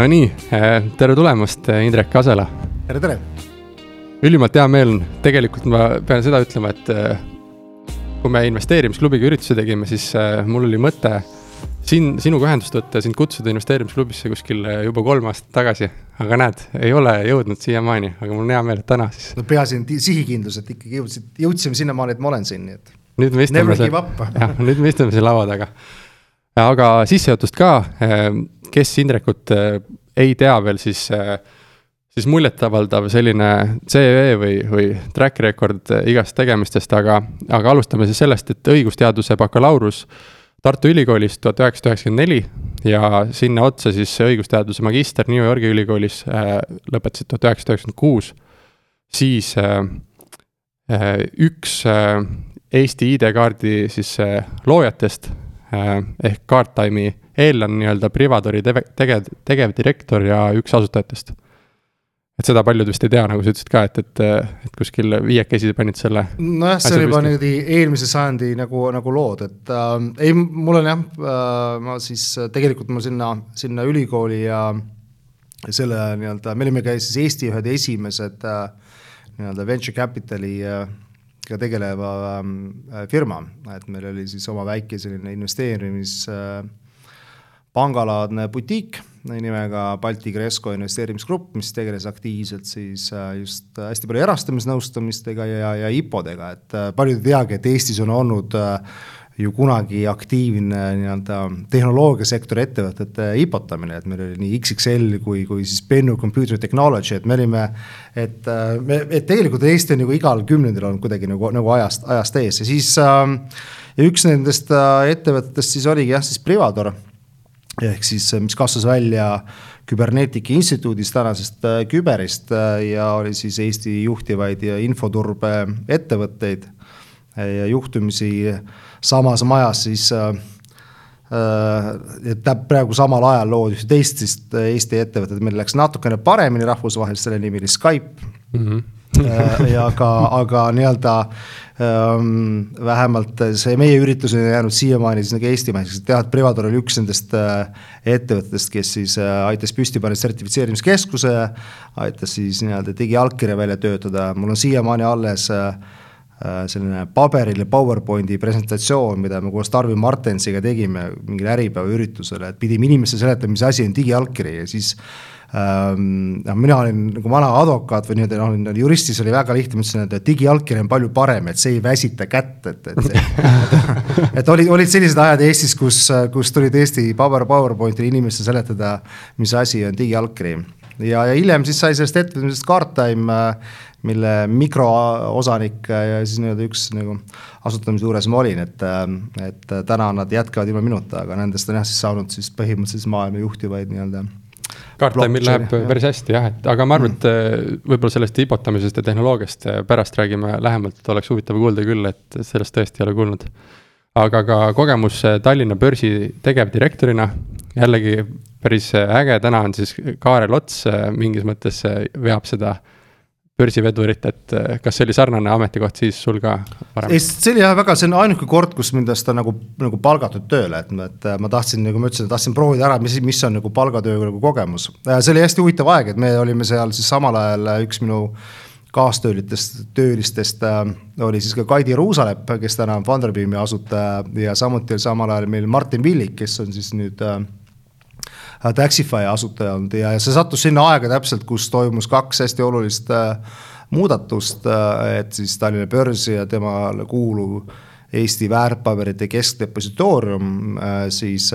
Nonii, tere tulemast, Indrek Kasela. tere, tere. ülimalt hea meel on, tegelikult ma pean seda ütlema, et kui me investeerimisklubiga ürituse tegime, siis mul oli mõte siin sinuga ühendust võtta sind kutsuda investeerimisklubisse kuskil juba kolm aastat tagasi. aga näed, ei ole jõudnud siiamaani, aga mul on hea meel, et täna siis. no peaasi on sihikindlus, et ikkagi jõudsid, jõudsime sinnamaani, et ma olen siin, nii et. nüüd me istume seal, jah, nüüd me istume siin laua taga. Aga sissejuhatust ka kes Indrekut äh, ei tea veel, siis, äh, siis muljetavaldav selline CV või, või track record igast tegemistest, aga, aga alustame siis sellest, et õigusteaduse bakalaureus Tartu Ülikoolis tuhat üheksasada üheksakümmend neli ja sinna otsa siis õigusteaduse magister New Yorgi ülikoolis lõpetasid tuhat üheksasada üheksakümmend kuus. siis üks Eesti ID-kaardi siis loojatest ehk Guardtime'i Eel on nii-öelda Privadori tege-, tegev, tegevdirektor ja üks asutajatest. et seda paljud vist ei tea, nagu sa ütlesid ka, et, et, et kuskil viiekesi panid selle. nojah, see oli juba niimoodi eelmise sajandi nagu, nagu lood, et äh, ei, mul on jah äh,, ma siis tegelikult ma sinna, sinna ülikooli ja selle nii-öelda, me olime ka siis Eesti ühed esimesed äh, nii-öelda venture capital'i äh, ka tegeleva äh, firma, et meil oli siis oma väike selline investeerimis äh, butiik nimega Balti Cresco investeerimisgrupp, mis tegeles aktiivselt siis äh, just hästi palju erastamisnõustamistega ja, ja IPO-dega, et paljud ei teagi, et Eestis on olnud äh, ju kunagi aktiivne nii-öelda tehnoloogiasektori ettevõtete ipotamine, et meil oli nii XXL kui, kui siis Bennu Computer Technology, et me olime, et me, et tegelikult Eesti on nagu igal kümnendil olnud kuidagi nagu, nagu ajast, ajast ees. Ja siis äh, ja üks nendest ettevõtetest siis oligi jah, siis Privador. Ehk siis, mis kasvas välja Küberneetika Instituudist, tänasest äh, Küberist äh, ja oli siis Eesti juhtivaid infoturbe ettevõtteid ja juhtumisi samas majas siis äh, et praegu samal ajal loodi üks teist siis Eesti ettevõtet, meil läks natukene paremini rahvusvaheliselt, selle nimi oli Skype mm. -hmm. ja aga, aga nii-öelda Ehm, vähemalt see meie üritus on jäänud siiamaani siis nagu eestimaiseks, et jah, et Privador oli üks nendest äh, ettevõtetest, kes siis äh, aitas püsti panna sertifitseerimiskeskuse, aitas siis nii-öelda digiallkirja välja töötada, mul on siiamaani alles äh, selline paberil PowerPointi presentatsioon, mida me koos Tarvi Martensiga tegime mingil Äripäeva üritusel, et pidime inimestele seletama, mis asi on digiallkiri ja siis Ehm, noh, mina olin nagu vana advokaat või nii-öelda noh, juristis oli väga lihtne, ma ütlesin, et digiallkiri on palju parem, et see ei väsita kätt, et, et see et olid, olid sellised ajad Eestis, kus, kus tuli tõesti Power, PowerPointil inimestele seletada, mis asi on digiallkiri. ja, ja hiljem siis sai sellest ettevõtmisest Guardtime, mille mikroosanik ja siis nii-öelda üks nagu asutamise juures ma olin, et, et täna nad jätkavad ilma minuta, aga nendest on jah siis saanud siis põhimõtteliselt maailma juhtivaid nii-öelda Guardtime'il läheb jah. päris hästi jah, et aga ma arvan, et võib-olla sellest ibotamisest ja tehnoloogiast äh, pärast räägime lähemalt, et oleks huvitav kuulda küll, et sellest tõesti ei ole kuulnud. aga ka kogemus äh, Tallinna börsi tegevdirektorina, jällegi päris äge, täna on siis Kaarel Ots mingis mõttes veab seda börsivedurit, et eh, kas see oli sarnane ametikoht siis sul ka varem? ei, see oli jah väga, see on ainuke kord, kus mind tõsta nagu, nagu palgatud tööle, et, et ma tahtsin, nagu ma ütlesin, tahtsin proovida ära, mis, mis on nagu palgatöö nagu kogemus. see oli hästi huvitav aeg, et me olime seal siis samal ajal üks minu kaastöölistest, töölistest äh, oli siis ka Kaidi Ruusalepp, kes täna on Funderbeami asutaja ja samuti samal ajal meil Martin Villik, kes on siis nüüd äh, Äh, Taxify asutaja olnud ja, ja see sattus sinna aega täpselt, kus toimus kaks hästi olulist äh, muudatust, äh, et siis Tallinna börsi ja temale kuuluv Eesti väärtpaberite keskdepositoorium siis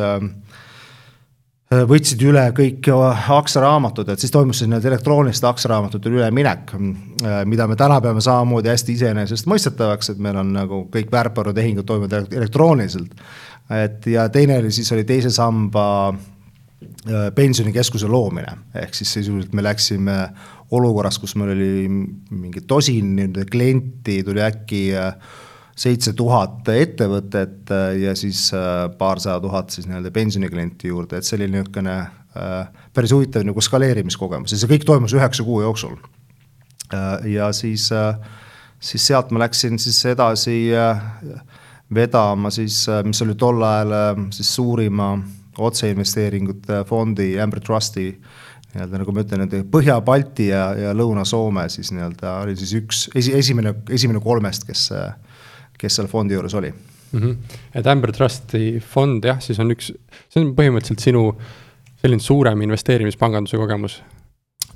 võtsid üle kõik aktsiaraamatud, et siis toimus siis nii-öelda elektrooniliste aktsiaraamatute üleminek, mida me täna peame samamoodi hästi iseenesestmõistetavaks, et meil on nagu kõik väärtpaberitehingud toimuvad elektrooniliselt. et ja teine oli siis, oli teise samba Äh, pensionikeskuse loomine, ehk siis sisuliselt me läksime olukorras, kus meil oli mingi tosin nii-öelda klienti, tuli äkki äh, seitse tuhat ettevõtet äh, ja siis paarsada tuhat siis nii-öelda pensioniklienti juurde, et see oli niisugune päris huvitav nagu skaleerimiskogemus. Ja see kõik toimus üheksa kuu jooksul. ja siis, siis sealt ma läksin siis edasi vedama siis, mis oli tol ajal siis suurima otseinvesteeringute fondi, Amber Trusti nii-öelda nagu ma ütlen, nende Põhja-Balti ja, ja Lõuna-Soome siis nii-öelda oli siis üks, esi, esimene, esimene kolmest, kes, kes selle fondi juures oli mm. -hmm. et Amber Trusti fond jah, siis on üks, see on põhimõtteliselt sinu selline suurem investeerimispanganduse kogemus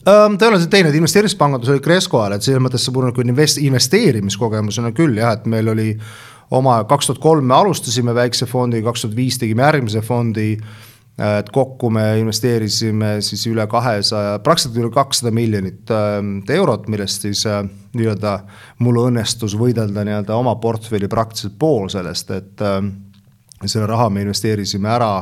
tõenäoliselt teinud investeerimispangandus oli Cresco ajal, et selles mõttes see puhul nagu invest-, investeerimiskogemusena küll jah, et meil oli oma kaks tuhat kolm me alustasime väikse fondi, kaks tuhat viis tegime järgmise fondi et kokku me investeerisime siis üle kahesaja, praktiliselt üle kakssada miljonit ähm, eurot, millest siis äh, nii-öelda mul õnnestus võidelda nii-öelda oma portfelli praktiliselt pool sellest, et ähm, selle raha me investeerisime ära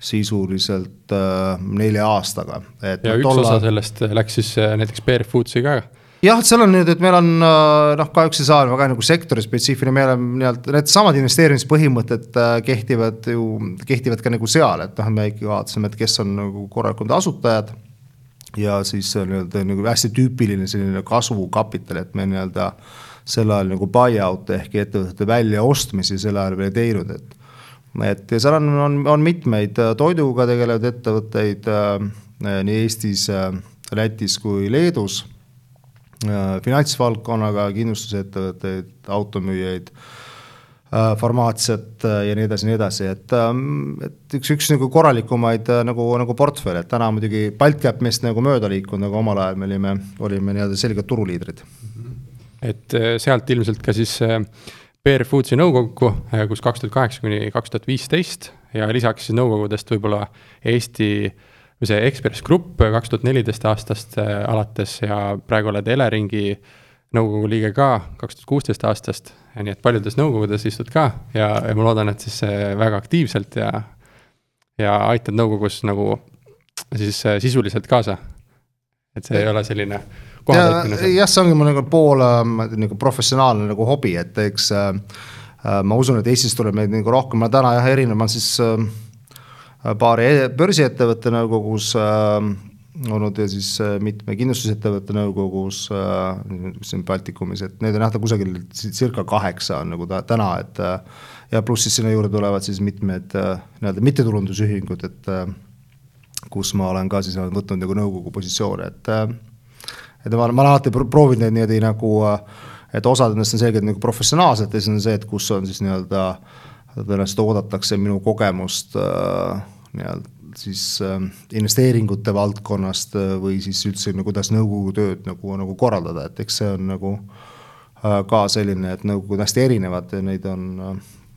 sisuliselt äh, nelja aastaga. ja üks tolla... osa sellest läks siis äh, näiteks Bear Foodsi ka jah, seal on nüüd, et meil on äh, noh, kahjuks ei saa väga nagu sektori spetsiifiline, meil on nii-öelda needsamad investeerimispõhimõtted äh, kehtivad ju, kehtivad ka nagu seal, et noh, me ikkagi vaatasime, et kes on nagu korralikud asutajad. ja siis nii-öelda nagu hästi tüüpiline selline kasvukapital, et me nii-öelda sel ajal nagu buy-out ehk ettevõtete väljaostmisi sel ajal veel ei teinud, et. et ja seal on, on, on mitmeid äh, toiduga tegelevaid ettevõtteid äh, nii Eestis äh,, Lätis kui Leedus finantsvaldkonnaga, kindlustusettevõtteid, automüüjaid, äh, farmaatsiat äh, ja nii edasi, nii edasi, et, ähm, et üks, üks nagu korralikumaid nagu, nagu portfell, et täna muidugi BaltCap meist nagu mööda liikunud, aga omal ajal me olime, olime nii-öelda selged turuliidrid. et sealt ilmselt ka siis PR Foodsi nõukokku, kus kaks tuhat kaheksa kuni kaks tuhat viisteist ja lisaks siis nõukogudest võib-olla Eesti äh, või see Ekspress Grupp kaks tuhat neliteist aastast äh, alates ja praegu oled Eleringi nõukogu liige ka kaks tuhat kuusteist aastast. nii et paljudes nõukogudes istud ka ja, ja ma loodan, et siis äh, väga aktiivselt ja, ja aitad nõukogus nagu siis äh, sisuliselt kaasa. et see ei ole selline kohatäitmine. jah, see ongi mul nagu pool nagu professionaalne nagu hobi, et eks äh, ma usun, et Eestis tuleb meid nagu rohkem, ma täna jah, erinev, ma siis äh, paari e-, börsiettevõtte nõukogus äh, olnud ja siis äh, mitme kindlustusettevõtte nõukogus äh, siin Baltikumis, et neid on nähta kusagil circa kaheksa on nagu ta, täna, et äh, ja pluss siis sinna juurde tulevad siis mitmed äh, nii-öelda mittetulundusühingud, et äh, kus ma olen ka siis olen võtnud nagu nõukogu positsioone, et äh, et ma, ma olen alati proovinud neid niimoodi nagu, et osad nendest on selgelt nagu professionaalsed ja siis on see, et kus on siis nii-öelda äh, tõenäoliselt oodatakse minu kogemust äh, nii-öelda siis äh, investeeringute valdkonnast äh, või siis üldse no kuidas nõukogu tööd nagu, nagu korraldada, et eks see on nagu ka selline, et nõukogud hästi erinevad ja neid on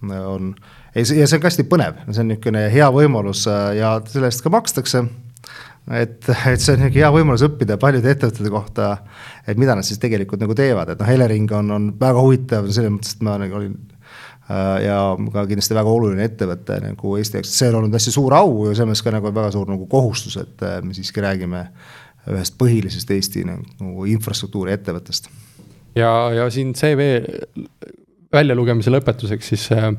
on ja see on ka hästi põnev, see on niisugune hea võimalus ja selle eest ka makstakse. Et, et see on niisugune hea võimalus õppida paljude ettevõtete kohta, et mida nad siis tegelikult nagu teevad, et noh, Elering on, on väga huvitav selles mõttes, et ma nagu olin ja ka kindlasti väga oluline ettevõte nagu Eesti jaoks, see on olnud hästi suur au ja selles mõttes ka nagu väga suur nagu kohustus, et äh, me siiski räägime ühest põhilisest Eesti nagu infrastruktuuri ettevõttest. ja, ja siin CV väljalugemise lõpetuseks siis äh,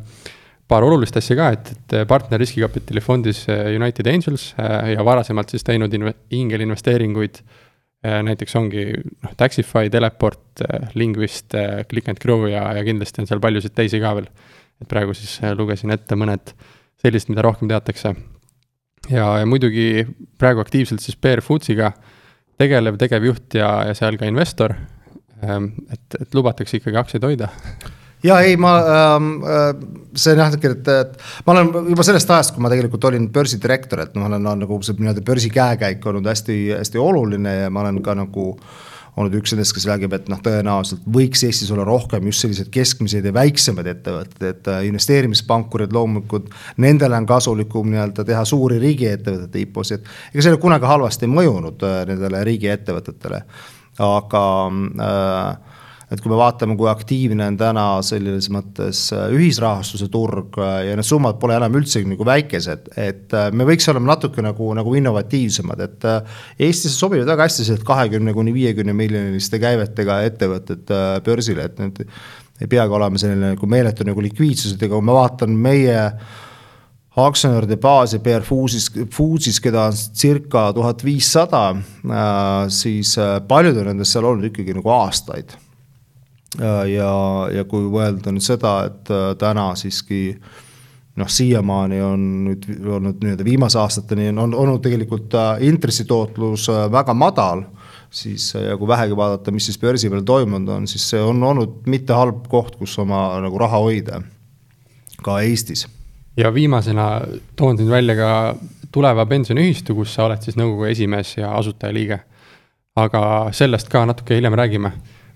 paar olulist asja ka, et, et partner riskikapitali fondis United Angels ja varasemalt siis teinud inve-, ingelinvesteeringuid äh, Äh, näiteks ongi noh, Taxify, Teleport, äh, Linguist, äh, Click and Grow ja, ja kindlasti on seal paljusid teisi ka veel. et praegu siis lugesin ette mõned sellist, mida rohkem teatakse. ja, ja muidugi praegu aktiivselt siis PR Foodsiga tegelev tegevjuht ja, ja seal ka investor. Et, et lubatakse ikkagi aktsiaid hoida ja ei, ma ähm,, äh, see on jah, et, et ma olen juba sellest ajast, kui ma tegelikult olin börsidirektor, et ma olen nagu see nii-öelda börsi käekäik olnud hästi-hästi oluline ja ma olen ka nagu olnud üks nendest, kes räägib, et noh, tõenäoliselt võiks Eestis olla rohkem just selliseid keskmiseid ja väiksemaid ettevõtteid, et äh, investeerimispankurid loomulikult, nendele on kasulikum nii-öelda teha suuri riigiettevõtete IPO-sid. ega see ei ole kunagi halvasti mõjunud äh, nendele riigiettevõtetele, aga äh, et kui me vaatame, kui aktiivne on täna selles mõttes äh, ühisrahastuse turg äh, ja need summad pole enam üldsegi nagu väikesed, et äh, me võiks olema natuke nagu, nagu innovatiivsemad, et Eestisse sobivad väga hästi sellised kahekümne kuni viiekümne miljoniliste käivetega ettevõtted börsile, et need ei peagi olema selline nagu meeletu nagu likviidsus, et ega kui ma vaatan meie aktsionäride baasi PR Foodsis, Foodsis, keda on circa tuhat viissada, siis paljud on nendest seal olnud ikkagi nagu aastaid ja, ja kui mõelda nüüd seda, et äh, täna siiski noh, siiamaani on nüüd olnud nii-öelda viimase aastateni on, olnud tegelikult intressitootlus väga madal siis ja kui vähegi vaadata, mis siis börsi peal toimunud on, siis see on olnud mitte halb koht, kus oma nagu raha hoida, ka Eestis. ja viimasena toon siin välja ka tuleva pensioniühistu, kus sa oled siis nõukogu esimees ja asutajaliige. aga sellest ka natuke hiljem räägime.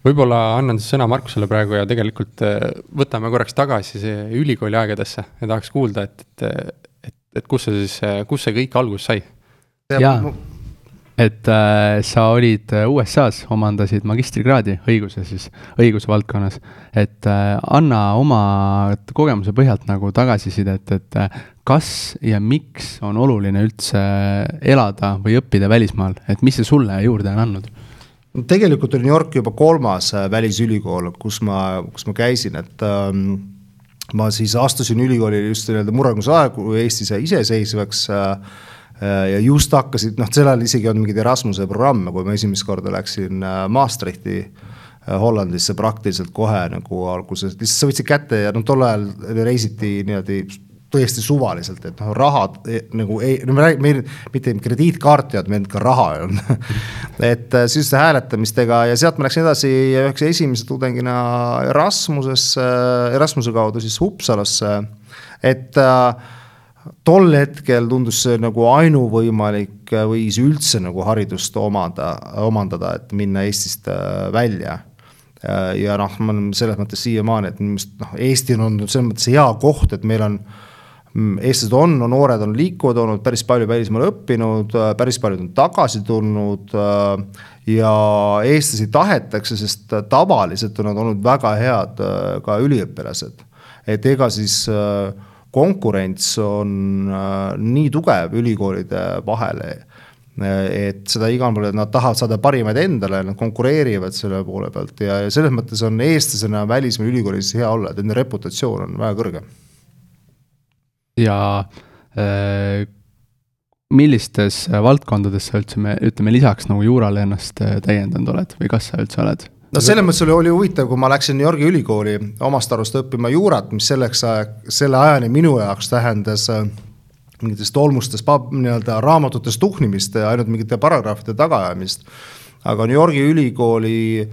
Võib-olla annan siis sõna Markusele praegu ja tegelikult äh, võtame korraks tagasi see ülikooli aegadesse ja tahaks kuulda, et, et, et, et kus see siis, kus see kõik alguse sai? jaa, et äh, sa olid äh, USA-s, omandasid magistrikraadi õiguse siis, õiguse valdkonnas. et äh, anna oma kogemuse põhjalt nagu tagasisidet, et äh, kas ja miks on oluline üldse elada või õppida välismaal, et mis see sulle juurde on andnud? Tegelikult oli New York juba kolmas äh, välisülikool, kus ma, kus ma käisin, et ähm, ma siis astusin ülikooli just nii-öelda murranguse ajal, kui Eesti sai iseseisvaks äh, Äh, ja just hakkasid, noh, sel ajal isegi on mingeid Erasmuse programme, kui ma esimest korda läksin äh, Maastrichti Hollandisse praktiliselt kohe nagu alguses, lihtsalt sa võtsid kätte ja noh, tol ajal reisiti niimoodi tõesti suvaliselt, et noh, rahad e, nagu ei, no me räägime, meil mitte krediitkaarti ei olnud, meil ka raha ei olnud et siis hääletamistega ja sealt ma läksin edasi üheks esimese tudengina Erasmusesse, Erasmuse kaudu siis Uppsalasse, et äh, tol hetkel tundus see nagu ainuvõimalik viis üldse nagu haridust omada, omandada, et minna Eestist äh, välja. Äh, ja noh, ma olen selles mõttes siiamaani, et minu meelest noh, Eesti on olnud selles mõttes hea koht, et meil on mm, eestlased on, no noored on liikuvad olnud, päris palju välismaal õppinud, äh, päris paljud on tagasi tulnud ja eestlasi tahetakse, sest tavaliselt on nad olnud väga head ka üliõpilased. et ega siis äh, konkurents on äh, nii tugev ülikoolide vahel, et seda igal pool, et nad tahavad saada parimaid endale, nad konkureerivad selle poole pealt ja, ja selles mõttes on eestlasena välismaa ülikoolis hea olla, et nende reputatsioon on väga kõrge. Ja äh, millistes valdkondades sa üldse, me ütleme lisaks nagu juurale ennast äh, täiendanud oled või kas sa üldse oled? no selles mõttes oli, oli huvitav, kui ma läksin New Yorgi ülikooli omast arust õppima juurat, mis selleks selle ajani minu jaoks tähendas äh, mingitest tolmustest, nii-öelda raamatutest tuhnimist ja ainult mingite paragrahvide tagaajamist. aga New Yorgi ülikooli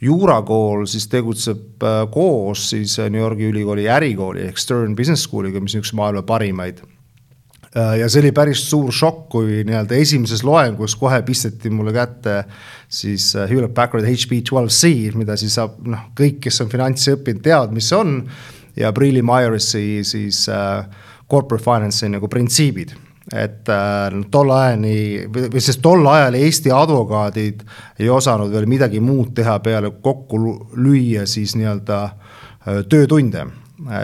juurakool siis tegutseb äh, koos siis New Yorgi ülikooli ärikooli ehk Stern Business School'iga, mis on üks maailma parimaid Äh, ja see oli päris suur šokk, kui nii-öelda esimeses loengus kohe pisteti mulle kätte siis äh, Hewlett Packard HP12C, mida siis saab noh, kõik, kes on finantsi õppinud, teavad, mis see on. ja Breeley Myersi siis äh, corporate finance'i nagu printsiibid et äh, tol ajani, või sest tol ajal Eesti advokaadid ei osanud veel midagi muud teha peale kokku lüüa siis nii-öelda äh, töötunde.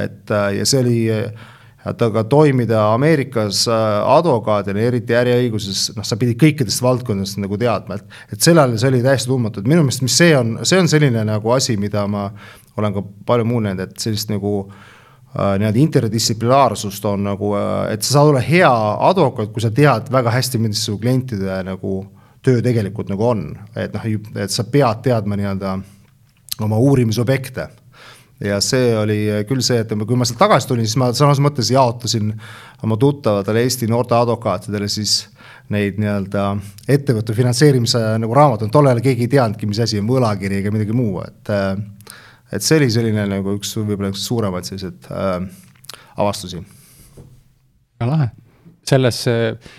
et äh, ja see oli äh, et aga toimida Ameerikas äh, advokaadina, eriti äriõiguses, noh, sa pidid kõikidest valdkondadest nagu teadma, et, et sel ajal see oli täiesti tundmatu, et minu meelest, mis see on, see on selline nagu asi, mida ma olen ka palju muul näinud, et sellist nagu äh, nii-öelda interdistsiplinaarsust on nagu, äh, et sa saad olla hea advokaat, kui sa tead väga hästi, milline su klientide nagu töö tegelikult nagu on, et noh, et sa pead teadma nii-öelda oma uurimisobjekte. Ja see oli küll see, et kui ma sealt tagasi tulin, siis ma samas mõttes jaotasin oma tuttavatele Eesti noorte advokaatidele siis neid nii-öelda ettevõtte finantseerimise nagu raamatuid, tol ajal keegi ei teadnudki, mis asi on võlakiri ega midagi muu, et et see oli selline nagu üks võib-olla üks suuremaid selliseid äh, avastusi. väga lahe. selles äh,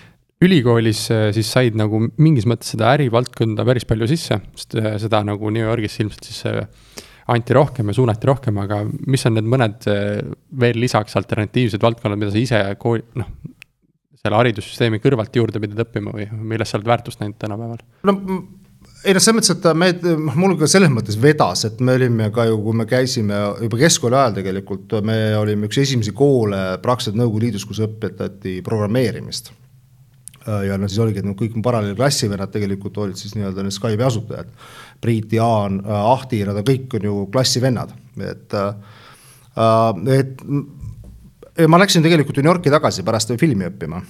ülikoolis äh, siis said nagu mingis mõttes seda ärivaldkonda päris palju sisse, sest äh, seda nagu New Yorgis ilmselt siis anti rohkem ja suunati rohkem, aga mis on need mõned veel lisaks alternatiivsed valdkonnad, mida sa ise kooli, noh, selle haridussüsteemi kõrvalt juurde pidid õppima või milles sa oled väärtust näinud tänapäeval? no ei noh, selles mõttes, et me, mul ka selles mõttes vedas, et me olime ka ju, kui me käisime juba keskkooli ajal tegelikult, me olime üks esimesi koole praktiliselt Nõukogude Liidus, kus õpetati programmeerimist ja no siis oligi, et no kõik paralleelklassivennad tegelikult olid siis nii-öelda need Skype'i asutajad. Priit, Jaan, Ahti, nad on kõik on ju klassivennad, et äh,, et ma läksin tegelikult New Yorki tagasi pärast filmi õppima.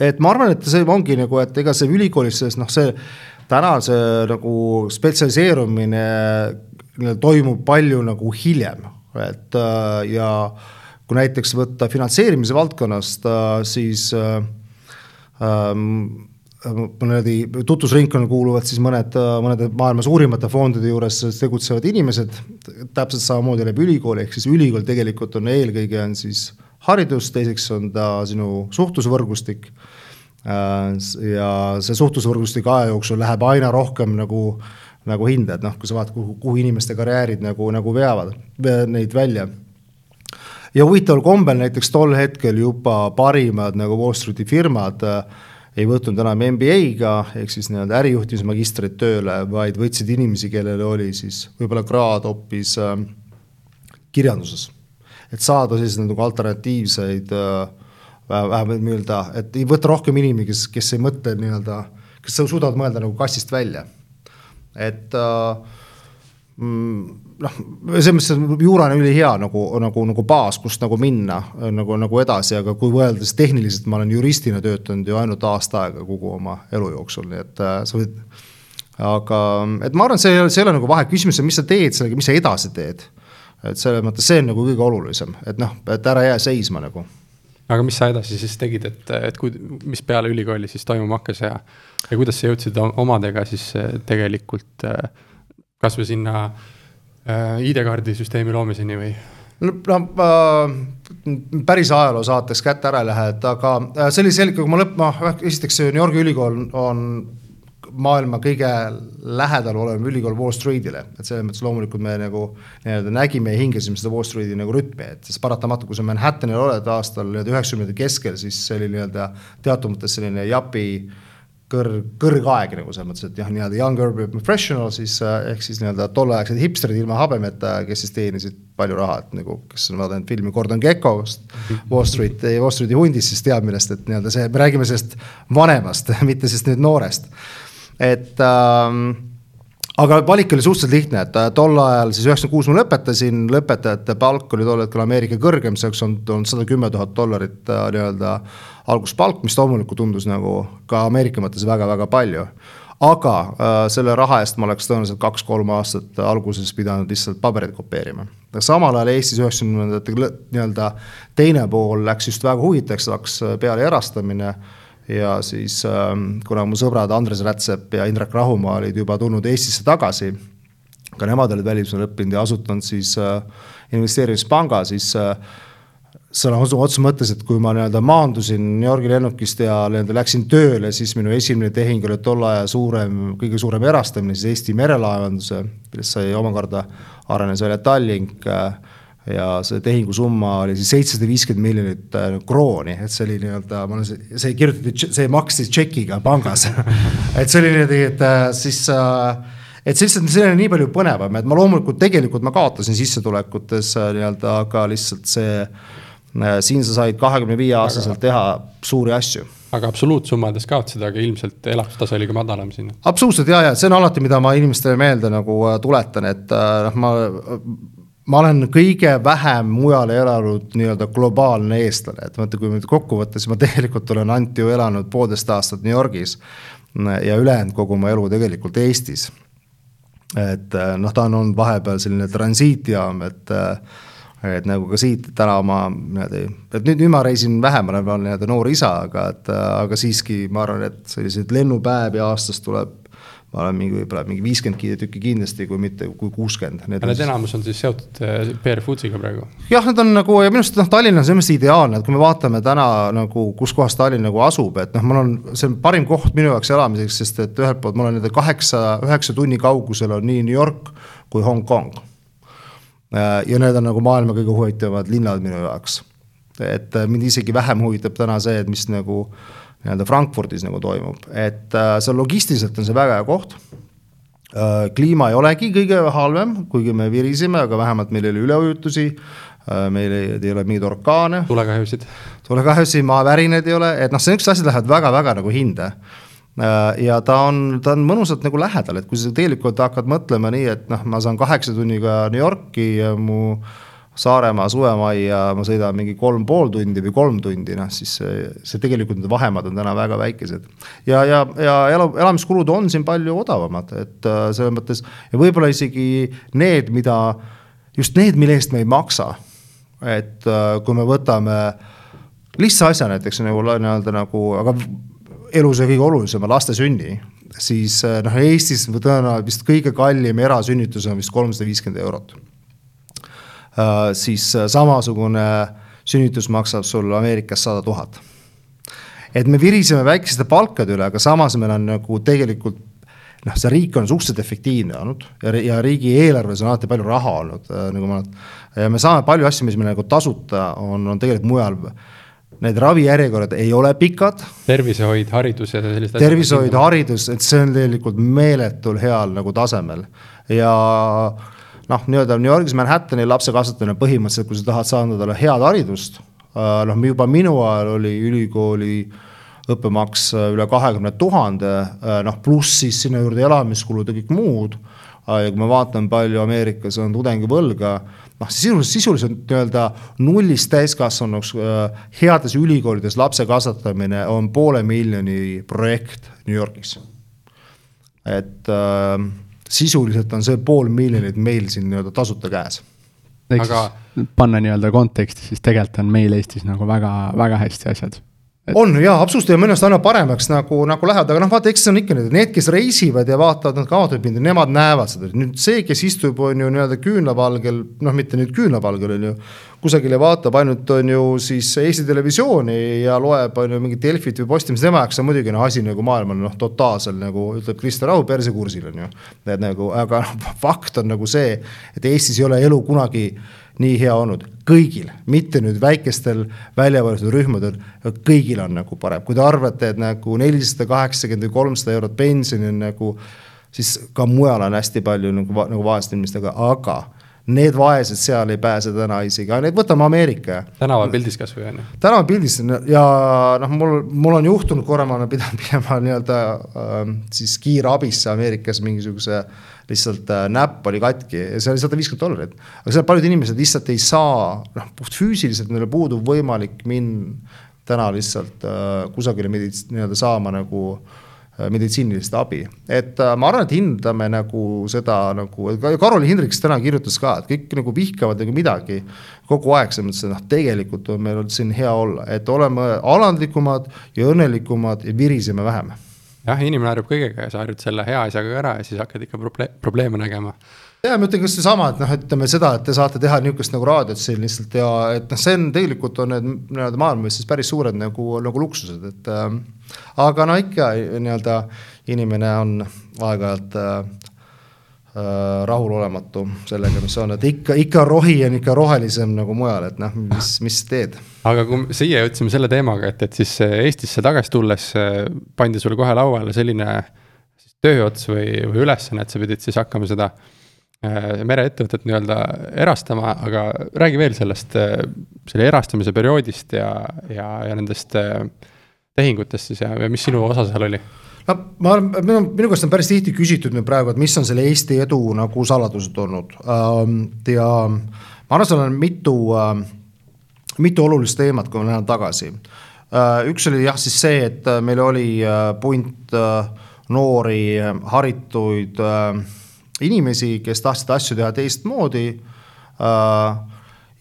et ma arvan, et see ongi nagu, et ega see ülikoolis, noh, see täna see nagu spetsialiseerumine toimub palju nagu hiljem, et äh, ja kui näiteks võtta finantseerimise valdkonnast, siis ähm, niimoodi tutvusringkonna kuuluvad siis mõned, mõnede maailma suurimate fondide juures tegutsevad inimesed, täpselt samamoodi läbi ülikooli, ehk siis ülikool tegelikult on eelkõige on siis haridus, teiseks on ta sinu suhtlusvõrgustik. Ja see suhtlusvõrgustik aja jooksul läheb aina rohkem nagu, nagu hinda, et noh, kui sa vaatad, kuhu, kuhu inimeste karjäärid nagu, nagu veavad neid välja ja huvitaval kombel näiteks tol hetkel juba parimad nagu Wall Streeti firmad äh, ei võtnud enam MBA-ga ehk siis nii-öelda ärijuhtimise magistrit tööle, vaid võtsid inimesi, kellel oli siis võib-olla kraad hoopis äh, kirjanduses. et saada selliseid nagu alternatiivseid äh, vähemalt nii-öelda, et ei võta rohkem inimesi, kes, kes ei mõtle nii-öelda, kes suudavad mõelda nagu kastist välja. et äh, mm, noh, selles mõttes juura on ülihea nagu, nagu, nagu baas, kust nagu minna nagu, nagu edasi, aga kui võrreldes tehniliselt, ma olen juristina töötanud ju ainult aasta aega kogu oma elu jooksul, nii et äh, sa võid. aga, et ma arvan, see ei ole, see ei ole nagu vahe, küsimus on, mis sa teed sellega, mis sa edasi teed. et selles mõttes see on nagu kõige olulisem, et noh, et ära jää seisma nagu aga mis sa edasi siis tegid, et, et kui, mis peale ülikooli siis toimuma hakkas ja, ja kuidas sa jõudsid omadega siis äh, tegelikult äh, kasvõi sinna Äh, ID-kaardi süsteemi loomiseni või? no äh, päris ajaloo saates kätte ära ei lähe, et aga see oli selge, kui ma lõpp, ma esiteks New Yorgi ülikool on maailma kõige lähedal olev ülikool Wall Streetile, et selles mõttes loomulikult me nagu nii-öelda nägime ja hingasime seda Wall Streeti nagu rütmi, et siis paratamatu, kui sa Manhattanil oled aastal nii-öelda üheksakümnendate keskel, siis see oli nii-öelda teatud mõttes selline japi kõrg, kõrgaeg nagu selles mõttes, et jah, nii-öelda young urban professional siis äh, ehk siis nii-öelda tolleaegsed hipsterid ilma habemeta, kes siis teenisid palju raha, et nagu, kes on vaadanud filmi Gordon Gekko Wall Street, Wall Streeti hundist, siis teab, millest, et nii-öelda see, me räägime sellest vanemast, mitte sellest nüüd noorest. Et ähm, aga valik oli suhteliselt lihtne, et äh, tol ajal siis üheksakümmend kuus ma lõpetasin, lõpetajate palk oli tol hetkel Ameerika kõrgem, see oleks olnud, olnud sada kümme tuhat dollarit äh, nii-öelda alguspalk, mis loomulikult tundus nagu ka Ameerika mõttes väga-väga palju. aga äh, selle raha eest ma oleks tõenäoliselt kaks-kolm aastat alguses pidanud lihtsalt pabereid kopeerima. samal ajal Eestis üheksakümnendate nii-öelda teine pool läks just väga huvitavaks peale erastamine ja siis ähm, kuna mu sõbrad Andres Rätsep ja Indrek Rahumaa olid juba tulnud Eestisse tagasi, ka nemad olid välismaal õppinud ja asutanud siis äh, investeerimispanga, siis äh, sõna otseses mõttes, et kui ma nii-öelda maandusin New Yorgi lennukist ja nii-öelda läksin tööle, siis minu esimene tehing oli tolle aja suurem, kõige suurem erastamine siis Eesti merelaevanduse, millest sai omakorda arenes välja Tallink äh, ja see tehingusumma oli siis seitsesada viiskümmend miljonit äh, krooni, et see oli nii-öelda, ma olen see, kirjutati, see maksti tšekiga pangas. Et see oli niimoodi, et äh, siis äh, et see lihtsalt, see oli nii palju põnevam, et ma loomulikult tegelikult ma kaotasin sissetulekutes nii-öelda, aga lihtsalt see, siin sa said kahekümne viie aastaselt teha suuri asju. Aga absoluutsummades kaotasid, aga ilmselt elatustase oli ka madalam siin. absoluutselt ja, ja see on alati, mida ma inimestele meelde nagu tuletan, et noh, ma ma olen kõige vähem mujal elanud nii-öelda globaalne eestlane, et vaata, kui nüüd kokku võtta, siis ma tegelikult olen ainult ju elanud poolteist aastat New Yorgis ja ülejäänud kogu oma elu tegelikult Eestis. et noh, ta on olnud vahepeal selline transiitjaam, et et nagu ka siit täna ma niimoodi, et nüüd, nüüd ma reisin vähem, olen nii-öelda noor isa, aga et aga siiski ma arvan, et selliseid lennupäevi aastas tuleb ma olen mingi, võib-olla mingi viiskümmend tükki kindlasti, kui mitte, kui kuuskümmend. Need, need enamus on siis seotud äh, PR Foodsiga praegu? jah, need on nagu ja minu arust noh, Tallinn on selles mõttes ideaalne, et kui me vaatame täna nagu, kus kohas Tallinn nagu asub, et noh, mul on, see on parim koht minu jaoks elamiseks, sest et ühelt poolt mul on nende kaheksa, üheksa tunni kaugusel on nii New York kui Hongkong. Äh, ja need on nagu maailma kõige huvitavamad linnad minu jaoks. et mind isegi vähem huvitab täna see, et mis nagu äh, nii-öelda Frankfurdis nagu toimub, et äh, see logistiliselt on see väga hea koht äh,. kliima ei olegi kõige halvem, kuigi me virisime, aga vähemalt meil ei ole üleujutusi äh,. meil ei, ei ole mingeid orkaane. tulekahjusid. tulekahjusid, maavärinaid ei ole, et noh, niisugused asjad lähevad väga-väga nagu hinde äh, ja ta on, ta on mõnusalt nagu lähedal, et kui sa tegelikult hakkad mõtlema nii, et noh, ma saan kaheksa tunniga New Yorki ja mu äh, Saaremaa suvemajja ma sõidan mingi kolm pool tundi või kolm tundi, noh siis see, see tegelikult need vahemaad on täna väga väikesed. ja, ja, ja elu, elamiskulud on siin palju odavamad, et äh, selles mõttes ja võib-olla isegi need, mida, just need, mille eest me ei maksa et äh, kui me võtame lihtsa asja näiteks nagu nii-öelda nagu, aga elus ja kõige olulisema laste sünni, siis äh, noh, Eestis tõenäoliselt vist kõige kallim erasünnitus on vist kolmsada viiskümmend eurot. Siis samasugune sünnitus maksab sul Ameerikas sada tuhat. et me viriseme väikeste palkade üle, aga samas meil on nagu tegelikult noh, see riik on suhteliselt efektiivne olnud ja, ja riigieelarves on alati palju raha olnud äh, nagu ma, ja me saame palju asju, mis meil nagu tasuta on, on tegelikult mujal. Need ravijärjekorrad ei ole pikad. tervishoid, haridus ja sellised asjad. tervishoid, haridus, et see on tegelikult meeletul heal nagu tasemel ja noh, nii-öelda New Yorgis Manhattani lapse kasvatamine põhimõtteliselt, kui sa tahad saada talle head haridust, äh, noh, juba minu ajal oli ülikooli õppemaks äh, üle kahekümne tuhande, äh, noh pluss siis sinna juurde elamiskulud ja kõik muud. Ja kui me vaatame, palju Ameerikas on tudengivõlga, noh sisuliselt, sisuliselt nii-öelda nullist täiskasvanuks heades ülikoolides lapse kasvatamine on poole miljoni projekt New Yorgis. et äh, sisuliselt on see pool miljonit meil siin nii-öelda tasuta käes ehk aga... siis panna nii-öelda konteksti, siis tegelikult on meil Eestis nagu väga, väga hästi asjad et.... on jaa, absoluutselt ja minu arust aina paremaks nagu, nagu lähevad, aga noh, vaata, eks see on ikka need, need, kes reisivad ja vaatavad nad kaotajapinda, nemad näevad seda, nüüd see, kes istub, on ju nii-öelda küünlavalgel, noh, mitte nüüd küünlavalgel, on ju. Kusagil ja vaatab ainult, on ju siis Eesti Televisiooni ja loeb, on ju mingit Delfit või Postimeest, tema jaoks on muidugi noh, asi nagu maailmal noh, totaalsel nagu ütleb Krister Rahu persekursil on ju. et nagu, aga noh, fakt on nagu see, et Eestis ei ole elu kunagi nii hea olnud, kõigil, mitte nüüd väikestel välja valitud rühmadel, kõigil on nagu parem, kui te arvate, et nagu nelisada kaheksakümmend või kolmsada eurot pensioni on nagu, siis ka mujal on hästi palju nagu, nagu vaeste inimestega, aga need vaesed seal ei pääse täna isegi, aga need võtame Ameerika. tänavapildis kasvõi on ju. tänavapildis ja noh, mul, mul on juhtunud korra, ma olen pidanud minema nii-öelda äh, siis kiirabisse Ameerikas mingisuguse lihtsalt äh, näpp oli katki ja see oli sada viiskümmend dollarit. aga seal paljud inimesed lihtsalt ei saa, noh puhtfüüsiliselt neil puudub võimalik minna täna lihtsalt äh, kusagile nii-öelda saama nagu äh, meditsiinilist abi, et äh, ma arvan, et hindame nagu seda nagu, Karol Hindriks täna kirjutas ka, et kõik nagu vihkavad nagu midagi kogu aeg, selles mõttes, et noh, tegelikult on meil siin hea olla, et oleme alandlikumad ja õnnelikumad ja viriseme vähem jah, inimene harjub kõigega ja sa harjud selle hea asjaga ära ja siis hakkad ikka proble probleeme nägema. ja ma ütlen ka seesama, et noh, ütleme seda, et te saate teha niisugust nagu raadiot siin lihtsalt ja et noh, see on tegelikult on need nii-öelda maailmas siis päris suured nagu, nagu luksused, et äh, aga no ikka nii-öelda inimene on aeg-ajalt äh, Äh, rahulolematu sellega, mis on, et ikka, ikka rohi on ikka rohelisem nagu mujal, et noh, mis, mis teed. aga kui siia jõudsime selle teemaga, et, et siis Eestisse tagasi tulles äh, pandi sulle kohe lauale selline tööots või, või ülesanne, et sa pidid siis hakkama seda äh, mereettevõtet nii-öelda erastama, aga räägi veel sellest, selle erastamise perioodist ja, ja, ja nendest tehingutest siis ja, ja mis sinu osa seal oli? No ma, minu, minu käest on päris tihti küsitud nüüd praegu, et mis on selle Eesti edu nagu saladused olnud. Ähm, ja ma arvan, seal on mitu, ähm, mitu olulist teemat, kui ma lähen tagasi. Äh, üks oli jah, siis see, et äh, meil oli äh, punt noori haritud inimesi, kes tahtsid asju teha teistmoodi.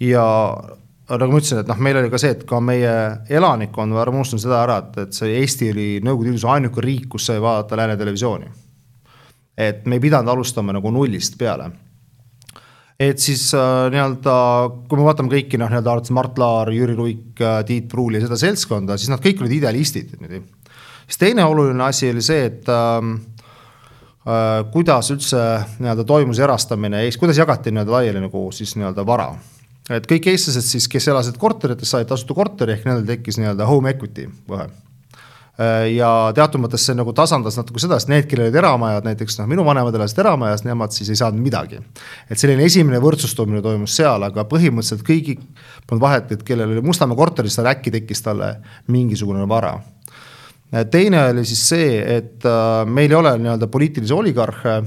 Ja nagu ma ütlesin, et noh, meil oli ka see, et ka meie elanikkond, ma unustan seda ära, et, et see Eesti oli Nõukogude Liidus ainuke riik, kus sai vaadata lääne televisiooni. et me ei pidanud alustama nagu nullist peale. et siis äh, nii-öelda, kui me vaatame kõiki noh, nii-öelda arvates Mart Laar, Jüri Luik äh,, Tiit Pruul ja seda seltskonda, siis nad kõik olid idealistid niimoodi. siis teine oluline asi oli see, et äh, äh, kuidas üldse nii-öelda toimus erastamine, kuidas jagati nii-öelda laiali nagu siis nii-öelda vara et kõik eestlased siis, kes elasid korterites, said tasuta korteri, ehk nendel tekkis nii-öelda home equity kohe äh, ja teatud mõttes see nagu tasandas natuke seda, sest need, kellel olid eramajad, näiteks noh, minu vanemad elasid eramajas, nemad siis ei saanud midagi. et selline esimene võrdsustumine toimus seal, aga põhimõtteliselt kõigi, polnud vahet, et kellel oli Mustamäe korteris, tal äkki tekkis talle mingisugune vara. teine oli siis see, et äh, meil ei ole nii-öelda poliitilisi oligarhe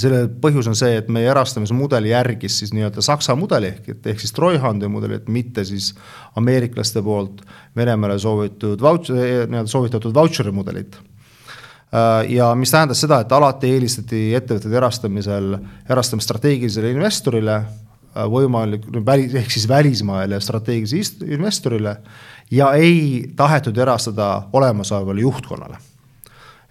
selle põhjus on see, et meie erastamismudel järgis siis nii-öelda Saksa mudeli ehk, et ehk siis Treuhandi mudelit, mitte siis ameeriklaste poolt Venemaale soovitud vautš-, nii-öelda soovitatud vautšeri mudelit. Äh, ja mis tähendas seda, et alati eelistati ettevõtete erastamisel, erastamisstrateegilisele investorile, võimalik, välis, ehk siis välismaale strateegilisele investorile ja ei tahetud erastada olemasolevale juhtkonnale.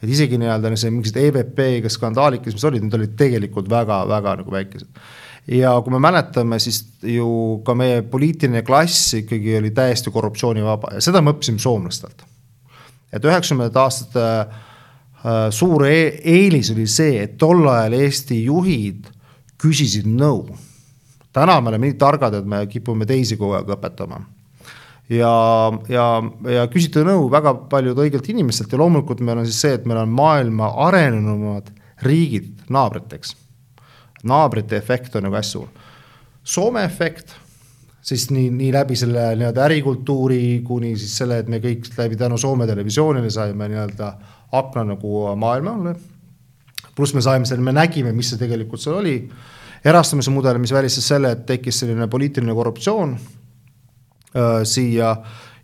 Et isegi nii-öelda see mingisugused EBP-ga skandaalid, kes mis olid, need olid tegelikult väga-väga nagu väikesed. ja kui me mäletame, siis ju ka meie poliitiline klass ikkagi oli täiesti korruptsioonivaba ja seda me õppisime soomlastelt. et üheksakümnendate aastate äh, suur e eelis oli see, et tol ajal Eesti juhid küsisid nõu täna me oleme nii targad, et me kipume teisi kogu aeg õpetama. Ja, ja, ja küsida nõu väga paljud õigelt inimestelt ja loomulikult meil on siis see, et meil on maailma arenenumad riigid naabriteks. naabrite efekt on nagu hästi suur. Soome efekt, siis nii, nii läbi selle nii-öelda ärikultuuri kuni siis selle, et me kõik läbi tänu Soome televisioonile saime nii-öelda akna nagu maailmale. pluss me saime selle, me nägime, mis see tegelikult seal oli erastamise mudel, mis välistas selle, et tekkis selline poliitiline korruptsioon äh, siia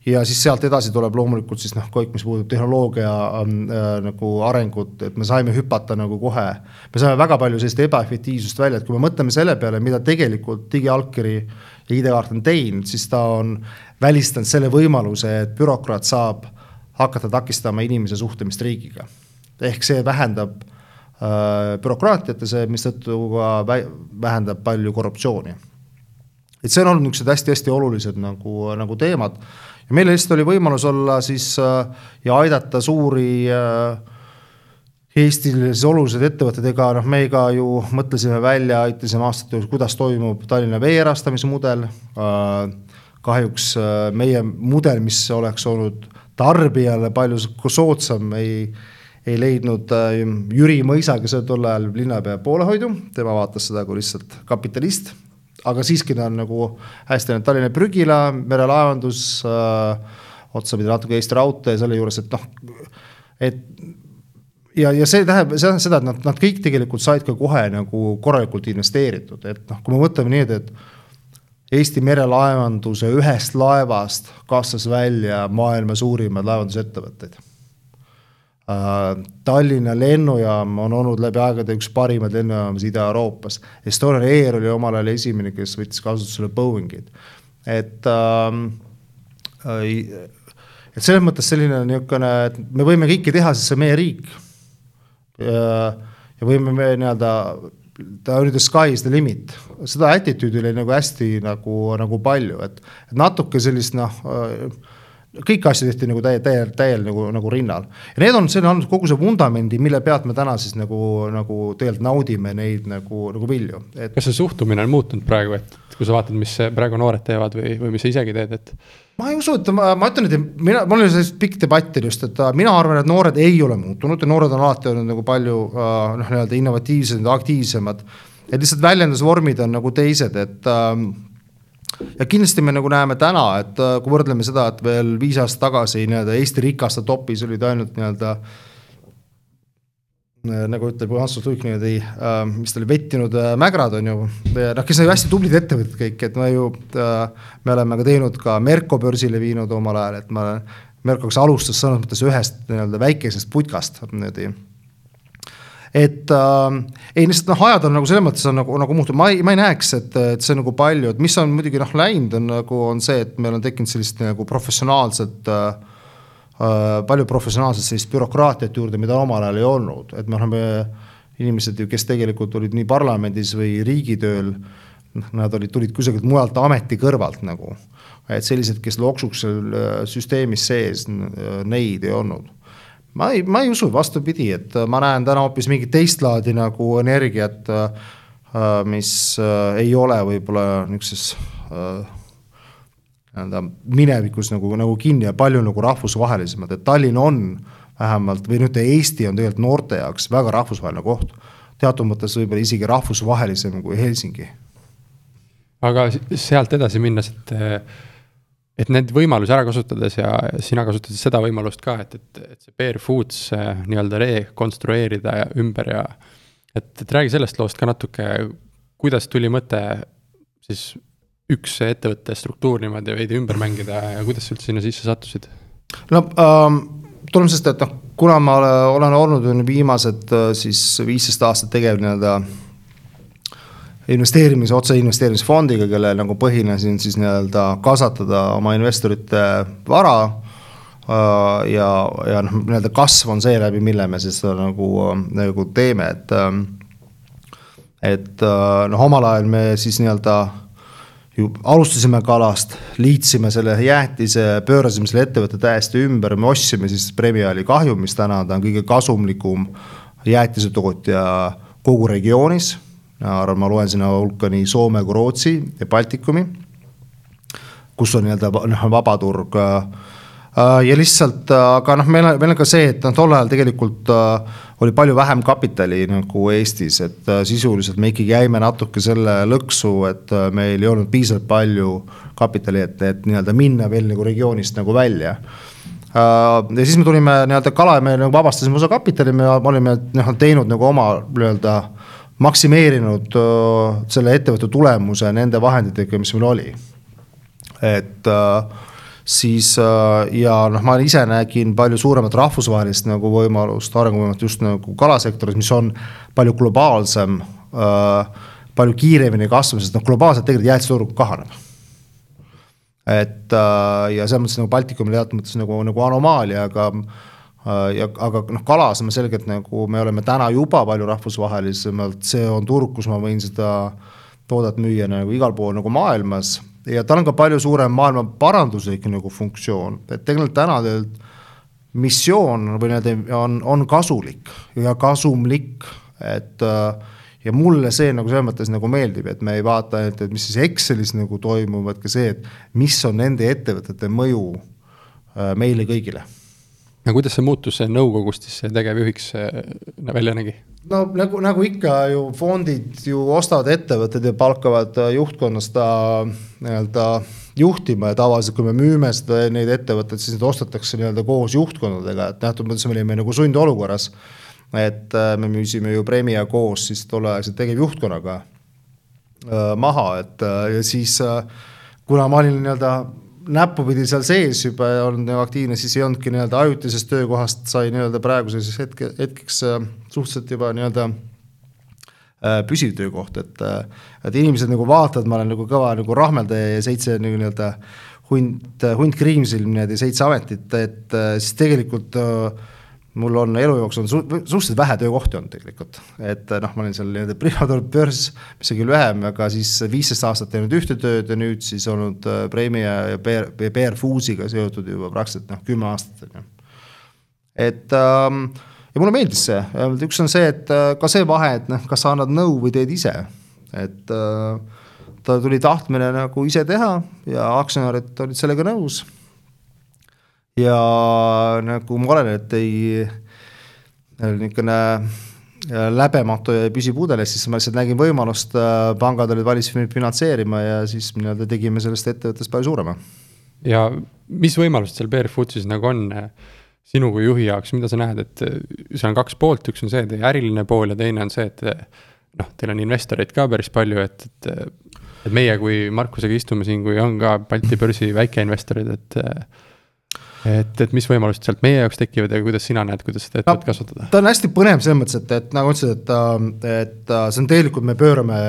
ja siis sealt edasi tuleb loomulikult siis noh, kõik, mis puudutab tehnoloogia äh, nagu arengut, et me saime hüpata nagu kohe. me saime väga palju sellist ebaefektiivsust välja, et kui me mõtleme selle peale, mida tegelikult digiallkiri ja ID-kaart on teinud, siis ta on välistanud selle võimaluse, et bürokraat saab hakata takistama inimese suhtlemist riigiga. ehk see vähendab Äh, bürokraatiat ja see, mistõttu ka vähendab palju korruptsiooni. Et see on olnud niisugused hästi-hästi olulised nagu, nagu teemad. Ja meil lihtsalt oli võimalus olla siis äh, ja aidata suuri äh, Eestile siis olulised ettevõtted, ega noh, me ka ju mõtlesime välja, aitasime aastate jooksul, kuidas toimub Tallinna vee erastamise mudel. kahjuks meie mudel, mis oleks olnud tarbijale palju soodsam, ei ei leidnud äh, Jüri Mõisa, kes oli tol ajal linnapea poolehoidu, tema vaatas seda kui lihtsalt kapitalist, aga siiski ta on nagu hästi Tallinna prügila, merelaevandus äh,, otsapidi natuke Eesti Raudtee selle juures, et noh, et ja, ja see tähendab, tähendab seda, et nad, nad kõik tegelikult said ka kohe nagu korralikult investeeritud, et noh, kui me mõtleme nii, et Eesti merelaevanduse ühest laevast kasvas välja maailma suurimad laevandusettevõtteid Äh, Tallinna lennujaam on olnud läbi aegade üks parimaid lennujaamasid Ida-Euroopas. Estonian Air oli omal ajal esimene, kes võttis kasutusele Boeingid. et ähm, äh,, et selles mõttes selline niisugune, et me võime kõike teha, sest see on meie riik. ja võime me nii-öelda, ta oli the sky is the limit, seda attitude'i oli nagu hästi nagu, nagu palju, et natuke sellist noh äh, kõiki asju tehti nagu täie, täiel, täiel nagu, nagu rinnal. ja need on, see on andnud kogu see vundamendi, mille pealt me täna siis nagu, nagu tegelikult naudime neid nagu, nagu vilju et.... kas see suhtumine on muutunud praegu, et kui sa vaatad, mis praegu noored teevad või, või mis sa isegi teed, et? ma ei usu, et ma, ma ütlen, et mina, mul oli sellist pikk debatt just, et äh, mina arvan, et noored ei ole muutunud ja noored on alati olnud nagu palju äh, noh, nii-öelda innovatiivsed, aktiivsemad. et lihtsalt väljendusvormid on nagu teised, et äh, ja kindlasti me nagu näeme täna, et äh, kui võrdleme seda, et veel viis aastat tagasi nii-öelda Eesti rikaste topis olid ainult nii-öelda äh, nagu ütleb Ants Luik niimoodi äh,, mis ta oli, vettinud äh, mägrad on ju, noh, kes on ju hästi tublid ettevõtted kõik, et me ju äh,, me oleme ka teinud ka Merko börsile viinud omal ajal, et ma, Merko, kes alustas selles mõttes ühest nii-öelda väikesest putkast niimoodi et äh, ei, lihtsalt noh, ajad on nagu selles mõttes on nagu, nagu muutunud, ma ei, ma ei näeks, et, et see on nagu palju, et mis on muidugi noh läinud, on nagu on see, et meil on tekkinud sellist nagu professionaalset äh, äh, palju professionaalset sellist bürokraatiat juurde, mida omal ajal ei olnud, et me oleme inimesed ju, kes tegelikult olid nii parlamendis või riigitööl, noh, nad olid, tulid kusagilt mujalt ameti kõrvalt nagu. et sellised, kes loksuks seal äh, süsteemis sees, neid ei olnud ma ei, ma ei usu, vastupidi, et äh, ma näen täna hoopis mingit teist laadi nagu energiat, äh, äh, mis ei ole võib-olla niisuguses nii-öelda minevikus nagu, nagu kinni ja palju nagu rahvusvahelisemad, et Tallinn on vähemalt või nüüd Eesti on tegelikult noorte jaoks väga rahvusvaheline koht. teatud mõttes võib-olla isegi rahvusvahelisem kui Helsingi. aga sealt edasi minnes, et et neid võimalusi ära kasutades ja sina kasutasid seda võimalust ka, et, et, et see Bear Foods äh, nii-öelda rekonstrueerida ja ümber ja et, et räägi sellest loost ka natuke, kuidas tuli mõte siis üks ettevõtte struktuur niimoodi veidi ümber mängida ja kuidas sa üldse sinna sisse sattusid? no ähm, tuleme sellest, et noh, kuna ma olen olnud viimased äh, siis viisteist aastat tegev nii-öelda investeerimise, otseinvesteerimisfondiga, kelle nagu põhine siin siis nii-öelda kasvatada oma investorite vara äh, ja, ja noh, nii-öelda kasv on seeläbi, mille me siis seda nagu, nagu teeme, et et noh, omal ajal me siis nii-öelda ju alustasime kalast, liitsime selle jäätise, pöörasime selle ettevõtte täiesti ümber, me ostsime siis Premiali kahjumis, täna ta on kõige kasumlikum jäätisetootja kogu regioonis. Ma loen sinna hulka nii Soome kui Rootsi ja Baltikumi, kus on nii-öelda noh, vabaturg Äh, ja lihtsalt, äh, aga noh, meil on, meil on ka see, et noh, tol ajal tegelikult äh, oli palju vähem kapitali nagu Eestis, et sisuliselt me ikkagi jäime natuke selle lõksu, et meil ei olnud piisavalt palju kapitali, et, et nii-öelda minna veel nagu regioonist nagu välja. Ja siis me tulime nii-öelda kala ja me nagu vabastasime osa kapitali, me olime noh teinud nagu oma nii-öelda maksimeerinud selle ettevõtte tulemuse nende vahenditega, mis meil oli. et siis ja noh, ma ise nägin palju suuremat rahvusvahelist nagu võimalust, arenguvõimalust just nagu kalasektoris, mis on palju globaalsem palju kiiremini kasvav, sest noh, globaalselt tegelikult jäätisturg kahaneb. et ja selles mõttes nagu Baltikumil teatud mõttes nagu, nagu anomaalia, aga ja aga noh, kalas me selgelt nagu me oleme täna juba palju rahvusvahelisemalt, see on turg, kus ma võin seda toodet müüa nagu igal pool nagu maailmas. Ja tal on ka palju suurem maailma paranduslik nagu funktsioon, et tegelikult täna tegelikult missioon või nii-öelda on, on kasulik ja kasumlik, et äh, ja mulle see nagu selles mõttes nagu meeldib, et me ei vaata ainult, et mis siis Excelis nagu toimub, vaid ka see, et mis on nende ettevõtete mõju äh, meile kõigile. No kuidas see muutus nõukogust siis tegevjuhiks äh, välja nägi? no nagu, nagu ikka ju fondid ju ostavad ettevõtted ja palkavad äh, juhtkonnas ta nii-öelda juhtima ja tavaliselt, kui me müüme seda, neid ettevõtteid, siis need ostetakse nii-öelda koos juhtkondadega, et nähtud mõttes me olime nagu sundolukorras. et äh, me müüsime ju Premia koos siis tolleaegse tegevjuhtkonnaga maha, et ja siis kuna ma olin nii-öelda näppupidi seal sees juba olnud nagu aktiivne, siis ei olnudki nii-öelda ajutisest töökohast sai nii-öelda praeguseks hetke, hetkeks äh, suhteliselt juba nii-öelda äh, püsiv töökoht, et, äh, et inimesed nagu vaatavad, ma olen nagu kõva nagu rahmeldaja ja seitse nagu nii-öelda hunt, hunt kriimsilm niimoodi seitse ametit, et siis tegelikult äh, mul on elu jooksul su suhteliselt vähe töökohti olnud tegelikult, et noh, ma olin seal nii-öelda Privatur börs, mis on küll vähem, aga siis viisteist aastat teinud ühte tööd ja nüüd siis olnud äh, Premia ja PR, PR Foodsiga seotud juba praktiliselt noh, kümme aastat on ju. et ähm, ja mulle meeldis see, üks on see, et äh, ka see vahe, et noh, kas sa annad nõu või teed ise, et äh, ta tuli tahtmine nagu ise teha ja aktsionärid olid sellega nõus ja nagu ma olen, et ei, niisugune äh, läbematu ja püsi pudelis, siis ma lihtsalt nägin võimalust, äh, pangad olid valmis finantseerima ja siis nii-öelda tegime sellest ettevõttest palju suurema. ja mis võimalused seal BR Foodsis nagu on äh, sinu kui juhi jaoks, mida sa näed, et seal on kaks poolt, üks on see teie äriline pool ja teine on see, et noh, teil on investoreid ka päris palju, et, et et meie kui Markusega istume siin, kui on ka Balti börsi väikeinvestorid, et et, et mis võimalused sealt meie jaoks tekivad ja kuidas sina näed, kuidas seda ettevõtet no, kasvatada? ta on hästi põnev selles mõttes, et, et nagu ütlesid, et, et see on tegelikult, me pöörame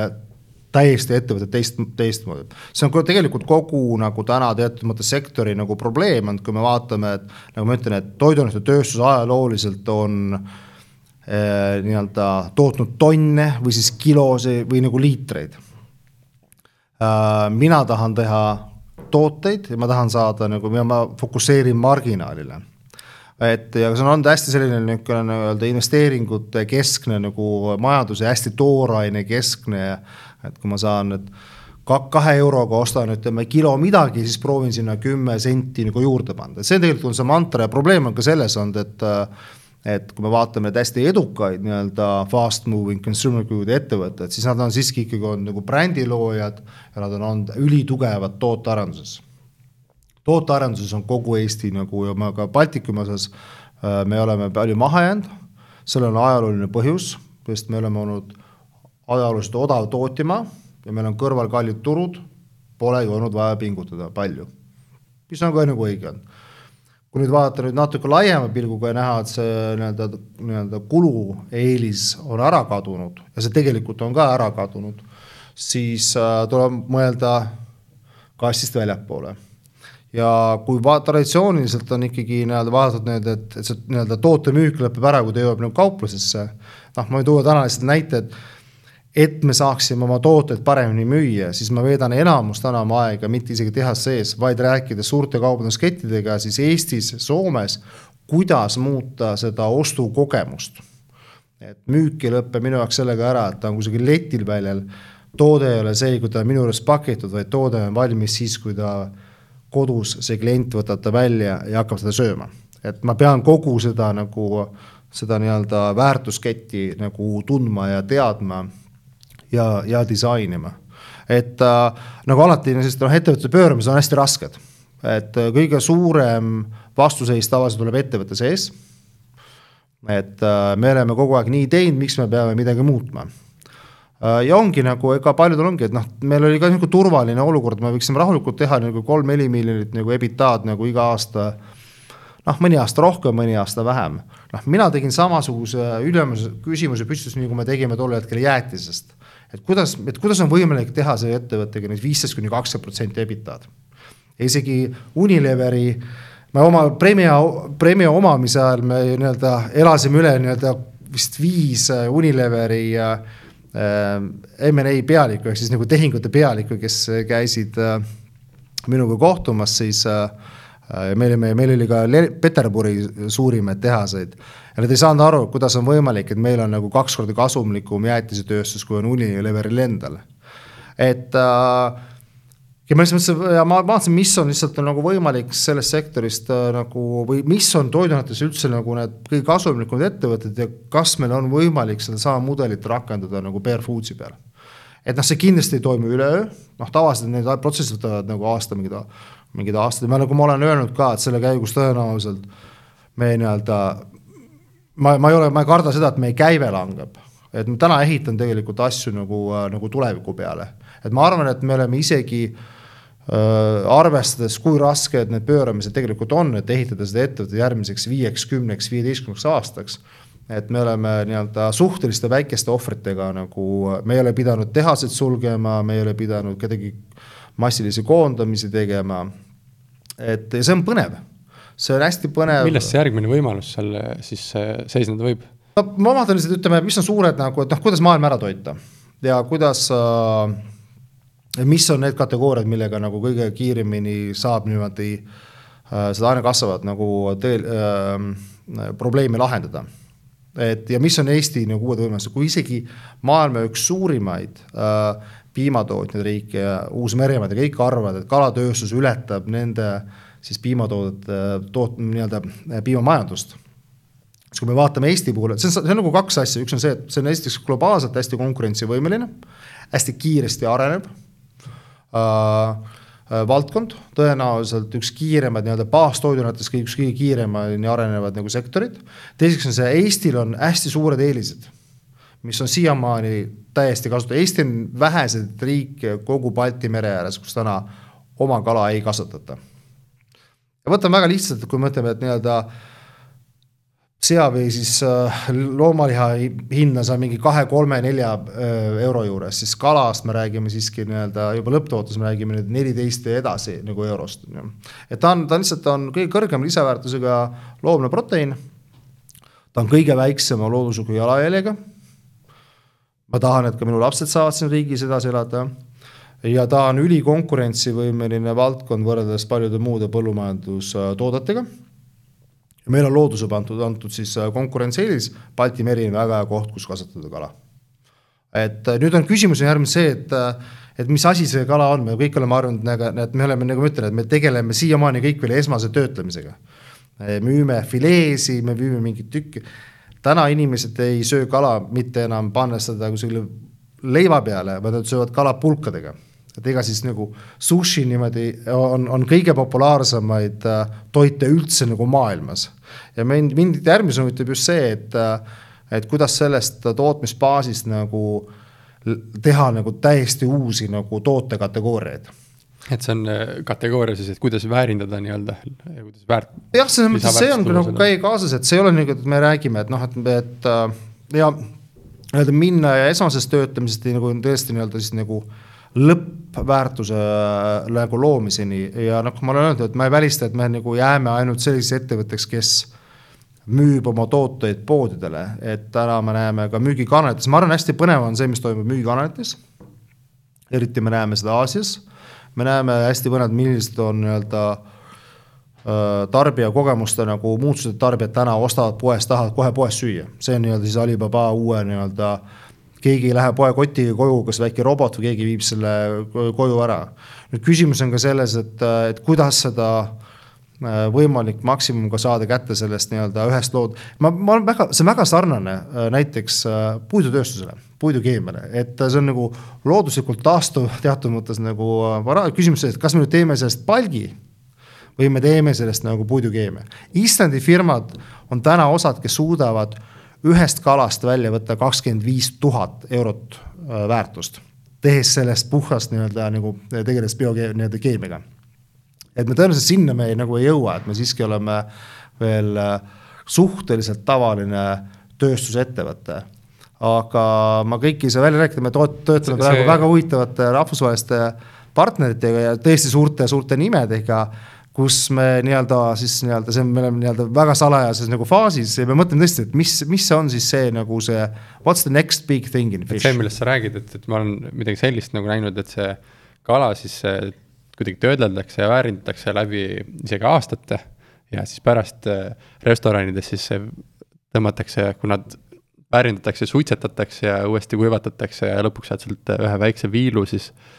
täiesti ettevõtet teist, teistmoodi. see on tegelikult kogu nagu täna teatud mõttes sektori nagu probleem on, kui me vaatame, et nagu ma ütlen, et toiduainetööstus ajalooliselt on eh, nii-öelda tootnud tonne või siis kilosid või nagu liitreid äh,. mina tahan teha tooteid ja ma tahan saada nagu, ma fokusseerin marginaalile. et ja see on olnud hästi selline niisugune nii-öelda investeeringute keskne nagu majandus ja hästi tooraine keskne et kui ma saan nüüd kahe euroga ostan, ütleme kilo midagi, siis proovin sinna kümme senti nagu juurde panna, et see tegelikult on see mantra ja probleem on ka selles olnud, et et kui me vaatame neid hästi edukaid nii-öelda fast moving consumer good ettevõtted, siis nad on siiski ikkagi olnud nagu brändiloojad ja nad on olnud ülitugevad tootearenduses. tootearenduses on kogu Eesti nagu ja ka Baltikumi osas äh, me oleme palju maha jäänud, sellel on ajalooline põhjus, sest me oleme olnud ajalooliselt odav tootjamaa ja meil on kõrval kallid turud, polegi olnud vaja pingutada palju. mis on ka nagu õige on kui nüüd vaadata nüüd natuke laiema pilguga ja näha, et see nii-öelda, nii-öelda kulueelis on ära kadunud ja see tegelikult on ka ära kadunud, siis äh, tuleb mõelda kastist väljapoole. ja kui va-, traditsiooniliselt on ikkagi nii-öelda vaadatud nii-öelda, et, et see nii-öelda toote müük lõpeb ära, kui ta jõuab nagu kauplusesse, noh, ma võin tuua täna lihtsalt näite, et et me saaksime oma tooteid paremini müüa, siis ma veedan enamus täna oma aega mitte isegi tehas sees, vaid rääkides suurte kaubanduskettidega siis Eestis, Soomes, kuidas muuta seda ostukogemust. et müük ei lõpe minu jaoks sellega ära, et ta on kusagil letil väljal, toode ei ole see, kui ta on minu juures pakitud, vaid toode on valmis siis, kui ta kodus, see klient võtab ta välja ja hakkab seda sööma. et ma pean kogu seda nagu, seda nii-öelda väärtusketti nagu tundma ja teadma ja, ja disainima. et äh, nagu alati sellised noh, ettevõtete pööramised on hästi rasked, et äh, kõige suurem vastuseis tavaliselt tuleb ettevõtte sees. et äh, me oleme kogu aeg nii teinud, miks me peame midagi muutma äh, ja ongi nagu, ega paljudel ongi, et noh, meil oli ka niisugune turvaline olukord, me võiksime rahulikult teha nagu kolm-neli miljonit nagu ebitaad nagu iga aasta. noh, mõni aasta rohkem, mõni aasta vähem. noh, mina tegin samasuguse ülemuse küsimuse püstitus, kui me tegime tol hetkel jäätisest et kuidas, et kuidas on võimalik teha selle ettevõttega nüüd viisteist kuni kakskümmend protsenti ebitad. isegi Unileveri, me oma Premia, Premia omamise ajal me nii-öelda elasime üle nii-öelda vist viis äh, Unileveri äh, M&A pealikku ehk siis nagu tehingute pealikku, kes käisid äh, minuga kohtumas, siis äh, me olime, meil oli ka Peterburi suurimaid tehaseid ja nad ei saanud aru, kuidas on võimalik, et meil on nagu kaks korda kasumlikum jäätisetööstus, kui on Unileveril endal. et äh, ja ma lihtsalt mõtlesin ja ma vaatasin, mis on lihtsalt on nagu võimalik sellest sektorist äh, nagu või mis on toiduainetes üldse nagu need kõige kasumlikumad ettevõtted ja kas meil on võimalik sedasama mudelit rakendada nagu Bare Foodsi peal. et noh, see kindlasti ei toimu üleöö, noh tavaliselt need protsessid võtavad nagu aasta mingid, mingid aastad ja nagu ma olen öelnud ka, et selle käigus tõenäoliselt me nii-öelda ma, ma ei ole, ma ei karda seda, et meie käive langeb. et ma täna ehitan tegelikult asju nagu, äh, nagu tuleviku peale. et ma arvan, et me oleme isegi äh, arvestades, kui rasked need pööramised tegelikult on, et ehitada seda ettevõtet järgmiseks viieks, kümneks, viieteistkümneks aastaks et me oleme nii-öelda suhteliste väikeste ohvritega nagu, me ei ole pidanud tehaseid sulgema, me ei ole pidanud kedagi massilisi koondamisi tegema. et ja see on põnev see on hästi põnev. milles see järgmine võimalus seal siis äh, seisneda võib? no ma vaatan lihtsalt, ütleme, mis on suured nagu, et noh, kuidas maailma ära toita ja kuidas äh,, mis on need kategooriad, millega nagu kõige kiiremini saab niimoodi äh, seda aina kasvavat nagu teel äh, probleemi lahendada. et ja mis on Eesti nagu uued võimalused, kui isegi maailma üks suurimaid äh, piimatootjaid riike ja Uus-Meremaad ja kõik arvavad, et kalatööstus ületab nende äh, siis piimatoodete toot-, nii-öelda äh, piimamajandust. siis kui me vaatame Eesti puhul, et see on, see on nagu kaks asja, üks on see, et see on esiteks globaalselt hästi konkurentsivõimeline, hästi kiiresti arenev äh, äh, valdkond, tõenäoliselt üks kiiremaid nii-öelda baastoiduainetes, üks kõige kiiremini arenevad nagu sektorid. teiseks on see, Eestil on hästi suured eelised, mis on siiamaani täiesti kasutada, Eesti on väheseid riike kogu Balti mere ääres, kus täna oma kala ei kasvatata ja võtame väga lihtsalt, kui me mõtleme, et nii-öelda sea või siis äh, loomaliha hinna saab mingi kahe, kolme, nelja äh, euro juures, siis kalast me räägime siiski nii-öelda juba lõpptootes me räägime nüüd neliteist ja edasi nagu eurost. et ta on, ta on lihtsalt, on kõige kõrgema lisaväärtusega loomne proteiin. ta on kõige väiksema loodusliku jalajäljega. ma tahan, et ka minu lapsed saavad siin riigis edasi elada ja ta on ülikonkurentsivõimeline valdkond võrreldes paljude muude põllumajandustoodetega. meil on loodusega antud, antud siis äh, konkurentsieelis, Balti meri on väga hea koht, kus kasvatada kala. et äh, nüüd on küsimus on järgmine see, et äh, et mis asi see kala on, me kõik oleme arvanud, et me oleme, nagu ma ütlen, et me tegeleme siiamaani kõik veel esmase töötlemisega. müüme fileesi, me müüme mingit tükki. täna inimesed ei söö kala mitte enam pannes seda kusagile leiva peale, vaid nad söövad kala pulkadega et ega siis nagu sushi niimoodi on, on kõige populaarsemaid äh, toite üldse nagu maailmas. ja mind, mind järgmisena huvitab just see, et, äh, et kuidas sellest tootmisbaasist nagu teha nagu täiesti uusi nagu tootekategooriaid et see on äh, kategooria siis, et kuidas väärindada nii-öelda, kuidas väärt-. jah, selles mõttes, see on nagu käi kaasas, et see ei ole nii, et me räägime, et noh, et, et ja nii-öelda minna esmasest töötamisest nagu tõesti nii-öelda siis nagu lõppväärtuse äh, nagu loomiseni. Ja noh, ma olen öelnud, et ma ei välista, et me nagu jääme ainult selliseks ettevõtteks, kes müüb oma tooteid poodidele, et täna me näeme ka müügikanalites, ma arvan, hästi põnev on see, mis toimub müügikanalites. eriti me näeme seda Aasias, me näeme hästi põnevad, millised on nii-öelda äh, tarbijakogemuste nagu muutused, tarbijad täna ostavad poest, tahavad kohe poes süüa, see on nii-öelda siis Alibaba uue nii-öelda keegi ei lähe poekotiga koju, kas väike robot või keegi viib selle koju ära. nüüd küsimus on ka selles, et, et kuidas seda äh, võimalik maksimum ka saada kätte sellest nii-öelda ühest lood. ma, ma olen väga, see on väga sarnane äh, näiteks äh, puidutööstusele, puidukeemiale, et see on nagu looduslikult taastuv teatud mõttes nagu vara, küsimus et kas me nüüd teeme sellest palgi või me teeme sellest nagu puidukeemia. Islandi firmad on täna osad, kes suudavad ühest kalast välja võtta kakskümmend viis tuhat eurot äh, väärtust, tehes sellest puhast nii-öelda nagu tegeles bio nii-öelda keemiaga. et me tõenäoliselt sinna me ei, nagu ei jõua, et me siiski oleme veel äh, suhteliselt tavaline tööstusettevõte aga ma kõiki ei saa välja rääkida, me töötame praegu see... väga huvitavate rahvusvaheliste partneritega ja tõesti suurte, suurte nimedega kus me nii-öelda siis nii-öelda see, me oleme nii-öelda väga salajases nagu faasis ja me mõtleme tõesti, et mis, mis on siis see nagu see, what's the next big thing in fish. see, millest sa räägid, et, et ma olen midagi sellist nagu näinud, et see kala siis kuidagi töödeldakse ja väärindatakse läbi isegi aastate ja siis pärast äh, restoranides siis tõmmatakse, kui nad väärindatakse, suitsetatakse ja uuesti kuivatatakse ja lõpuks saad sealt ühe väikse viilu siis Äh,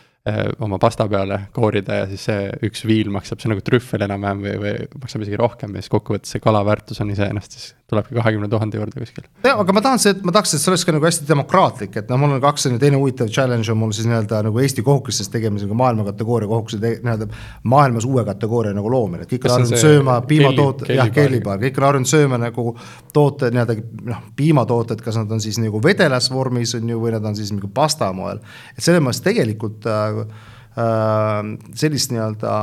oma pasta peale koorida ja siis see üks viil maksab, see on nagu trühvel enam-vähem või, või maksab isegi rohkem ja siis kokkuvõttes see kala väärtus on iseenesest siis tulebki kahekümne tuhande juurde kuskil. jah, aga ma tahan see, ma tahaks, et see oleks ka nagu hästi demokraatlik, et noh, mul on kaks selline teine huvitav challenge on mul siis nii-öelda nagu Eesti kohukestest tegemisega maailma kategooria kohukese nii-öelda maailmas uue kategooria nagu loomine, et kõik on harjunud sööma piimatoote, jah, kellipaar, kõik on harjunud sööma nagu toote nii-öelda noh, piimatooted, kas nad on siis nagu vedelas vormis on ju, või nad on siis nagu pasta moel. et selles mõttes tegelikult äh, Äh, sellist nii-öelda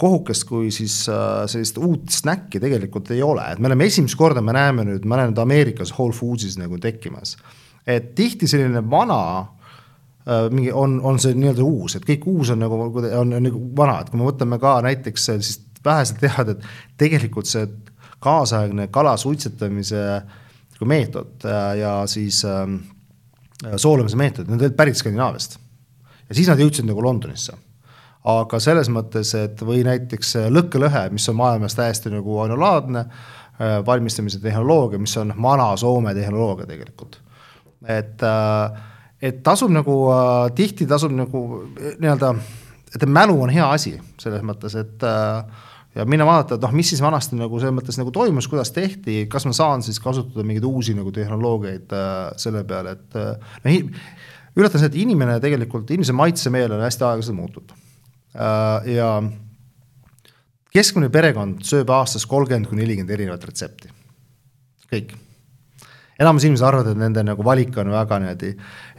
kohukest kui siis äh, sellist uut snäkki tegelikult ei ole, et me oleme esimest korda, me näeme nüüd, ma näen nüüd Ameerikas Whole Foodsis nagu tekkimas. et tihti selline vana äh, mingi on, on see nii-öelda uus, et kõik uus on nagu, on, nagu vana, et kui me võtame ka näiteks siis vähesed teavad, et tegelikult see kaasaegne kala suitsetamise nagu meetod ja siis äh, soolamise meetod, need olid pärit Skandinaaviast ja siis nad jõudsid nagu Londonisse. Aga selles mõttes, et või näiteks lõkkelõhe, mis on maailmas täiesti nagu ainulaadne äh, valmistamise tehnoloogia, mis on vana Soome tehnoloogia tegelikult. et, äh, et tasub nagu, äh, tihti tasub nagu nii-öelda, et mälu on hea asi selles mõttes, et ja minna vaadata, et noh, mis siis vanasti nagu selles mõttes nagu toimus, kuidas tehti, kas ma saan siis kasutada mingeid uusi nagu tehnoloogiaid äh, selle peale, et noh, üllatav see, et inimene tegelikult, inimese maitsemeel on hästi aeglaselt muutunud. Äh, ja keskmine perekond sööb aastas kolmkümmend kuni nelikümmend erinevat retsepti, kõik enamus inimesed arvavad, et nende nagu valik on väga niimoodi,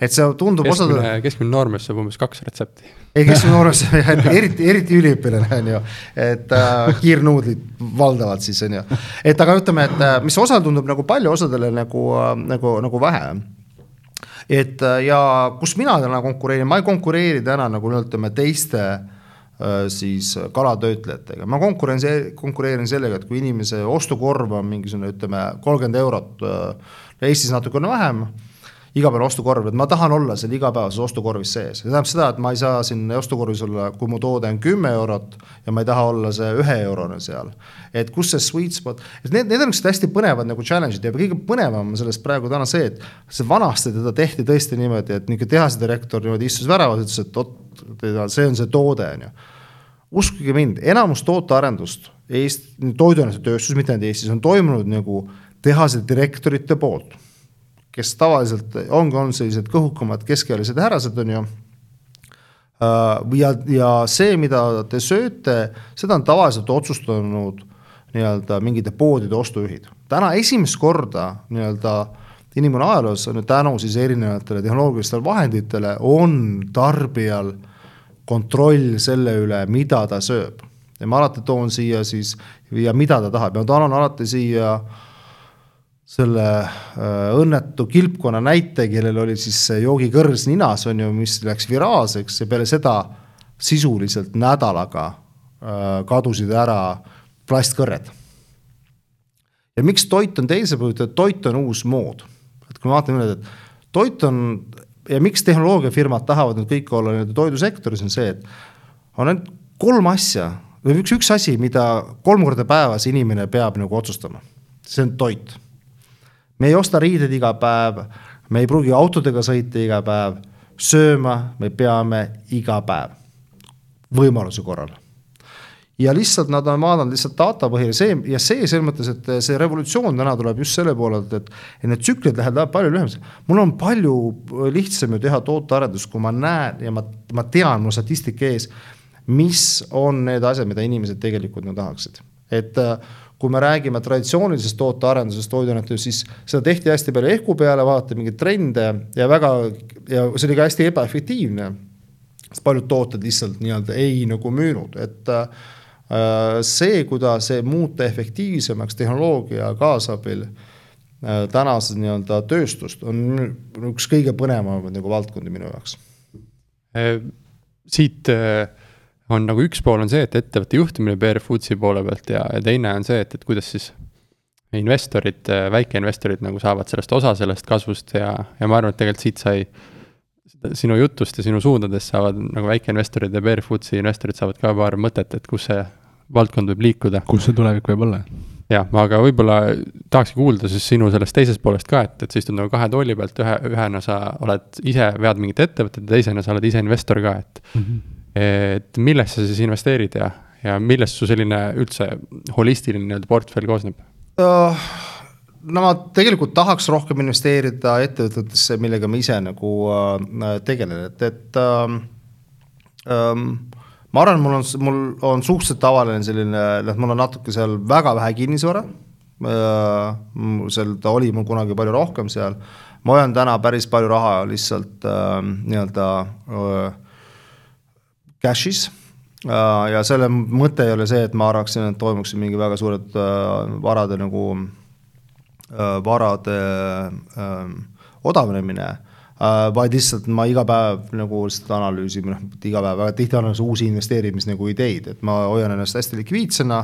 et see tundub keskmine osade..., keskmine noormees saab umbes kaks retsepti. ei, keskmine noormees, eriti, eriti üliõpilane on ju, et äh, kiirnuudlid valdavalt siis on ju. et aga ütleme, et äh, mis osal tundub nagu palju, osadele nagu äh,, nagu, nagu vähe et ja kus mina täna konkureerin, ma ei konkureeri täna nagu ütleme teiste äh, siis kalatöötlejatega, ma konkureerin, konkureerin sellega, et kui inimese ostukorv on mingisugune, ütleme kolmkümmend eurot, äh, Eestis natukene vähem igapäevane ostukorv, et ma tahan olla seal igapäevases ostukorvis sees, see tähendab seda, et ma ei saa siin ostukorvis olla, kui mu toode on kümme eurot ja ma ei taha olla see üheeurone seal. et kus see sweet spot, et need, need on niisugused hästi põnevad nagu challenge'id ja kõige põnevam sellest praegu täna see, et see vanasti teda tehti tõesti niimoodi, et niisugune tehase direktor niimoodi istus väravas, ütles, et vot, see on see toode, on ju uskuge mind, enamus tootearendust Eesti, toiduainetööstus, mitte ainult Eestis, on toimunud nagu tehase direktorite poolt kes tavaliselt ongi, on sellised kõhukamad keskealised härrased, on ju. Äh, ja, ja see, mida te sööte, seda on tavaliselt otsustanud nii-öelda mingite poodide ostujuhid. täna esimest korda nii-öelda inimkonna ajaloos tänu siis erinevatele tehnoloogilistele vahenditele on tarbijal kontroll selle üle, mida ta sööb. ja ma alati toon siia siis ja mida ta tahab ja ma toon alati siia äh, selle äh, õnnetu kilpkonna näite, kellel oli siis joogikõrs ninas, on ju, mis läks viraalseks ja peale seda sisuliselt nädalaga äh, kadusid ära plastkõrred. ja miks toit on teise põhjus, et toit on uus mood. et kui me vaatame nüüd, et toit on ja miks tehnoloogiafirmad tahavad nüüd kõik olla nii-öelda toidusektoris, on see, et on ainult kolm asja või üks, üks asi, mida kolm korda päevas inimene peab nagu otsustama. see on toit me ei osta riideid iga päev, me ei pruugi autodega sõita iga päev, sööma me peame iga päev, võimaluse korral ja lihtsalt nad on vaadanud lihtsalt data põhjal see ja see selles mõttes, et see revolutsioon täna tuleb just selle poolelt, et, need tsüklid lähevad palju lühemaks. mul on palju lihtsam ju teha tootearendust, kui ma näen ja ma, ma tean, mul statistika ees, mis on need asjad, mida inimesed tegelikult no tahaksid. et äh, kui me räägime traditsioonilisest tootearendusest toiduainetes, siis seda tehti hästi palju ehku peale, vaadati mingeid trende ja väga ja see oli ka hästi ebaefektiivne. sest paljud tooted lihtsalt nii-öelda ei nagu müünud, et äh, see, kuidas muuta efektiivsemaks tehnoloogia kaasabil äh, tänast nii-öelda tööstust, on üks kõige põnevamaid nagu valdkondi minu jaoks. Äh, siit äh on nagu üks pool on see, et ettevõtte juhtimine PR Foodsi poole pealt ja, ja teine on see, et, et kuidas siis investorid, väikeinvestorid nagu saavad sellest osa sellest kasvust ja, ja ma arvan, et tegelikult siit sai sinu jutust ja sinu suundadest saavad nagu väikeinvestorid ja PR Foodsi investorid saavad ka paar mõtet, et kus see valdkond võib liikuda. kus see tulevik võib olla? jah, aga võib-olla tahakski kuulda siis sinu sellest teisest poolest ka, et, et sa istud nagu kahe tooli pealt, ühe, ühena sa oled ise, vead mingit ettevõtet ja teisena sa oled ise investor ka, et mm. -hmm et millesse sa siis investeerid ja, ja millest su selline üldse holistiline nii-öelda portfell koosneb uh,? no ma tegelikult tahaks rohkem investeerida ettevõtetesse, millega ma ise nagu uh, tegelen, et, et uh, um, ma arvan, mul on, mul on suhteliselt tavaline selline, noh, mul on natuke seal väga vähe kinnisvara uh,. seal ta oli mul kunagi palju rohkem seal, ma hoian täna päris palju raha lihtsalt uh, nii-öelda uh, cash'is äh, ja selle mõte ei ole see, et ma arvaksin, et toimuks mingi väga suured äh, varade nagu, äh, varade odavnemine, vaid lihtsalt ma iga päev nagu lihtsalt analüüsin, noh, iga päev, väga tihti analüüsin uusi investeerimis nagu ideid, et ma hoian ennast hästi likviidsena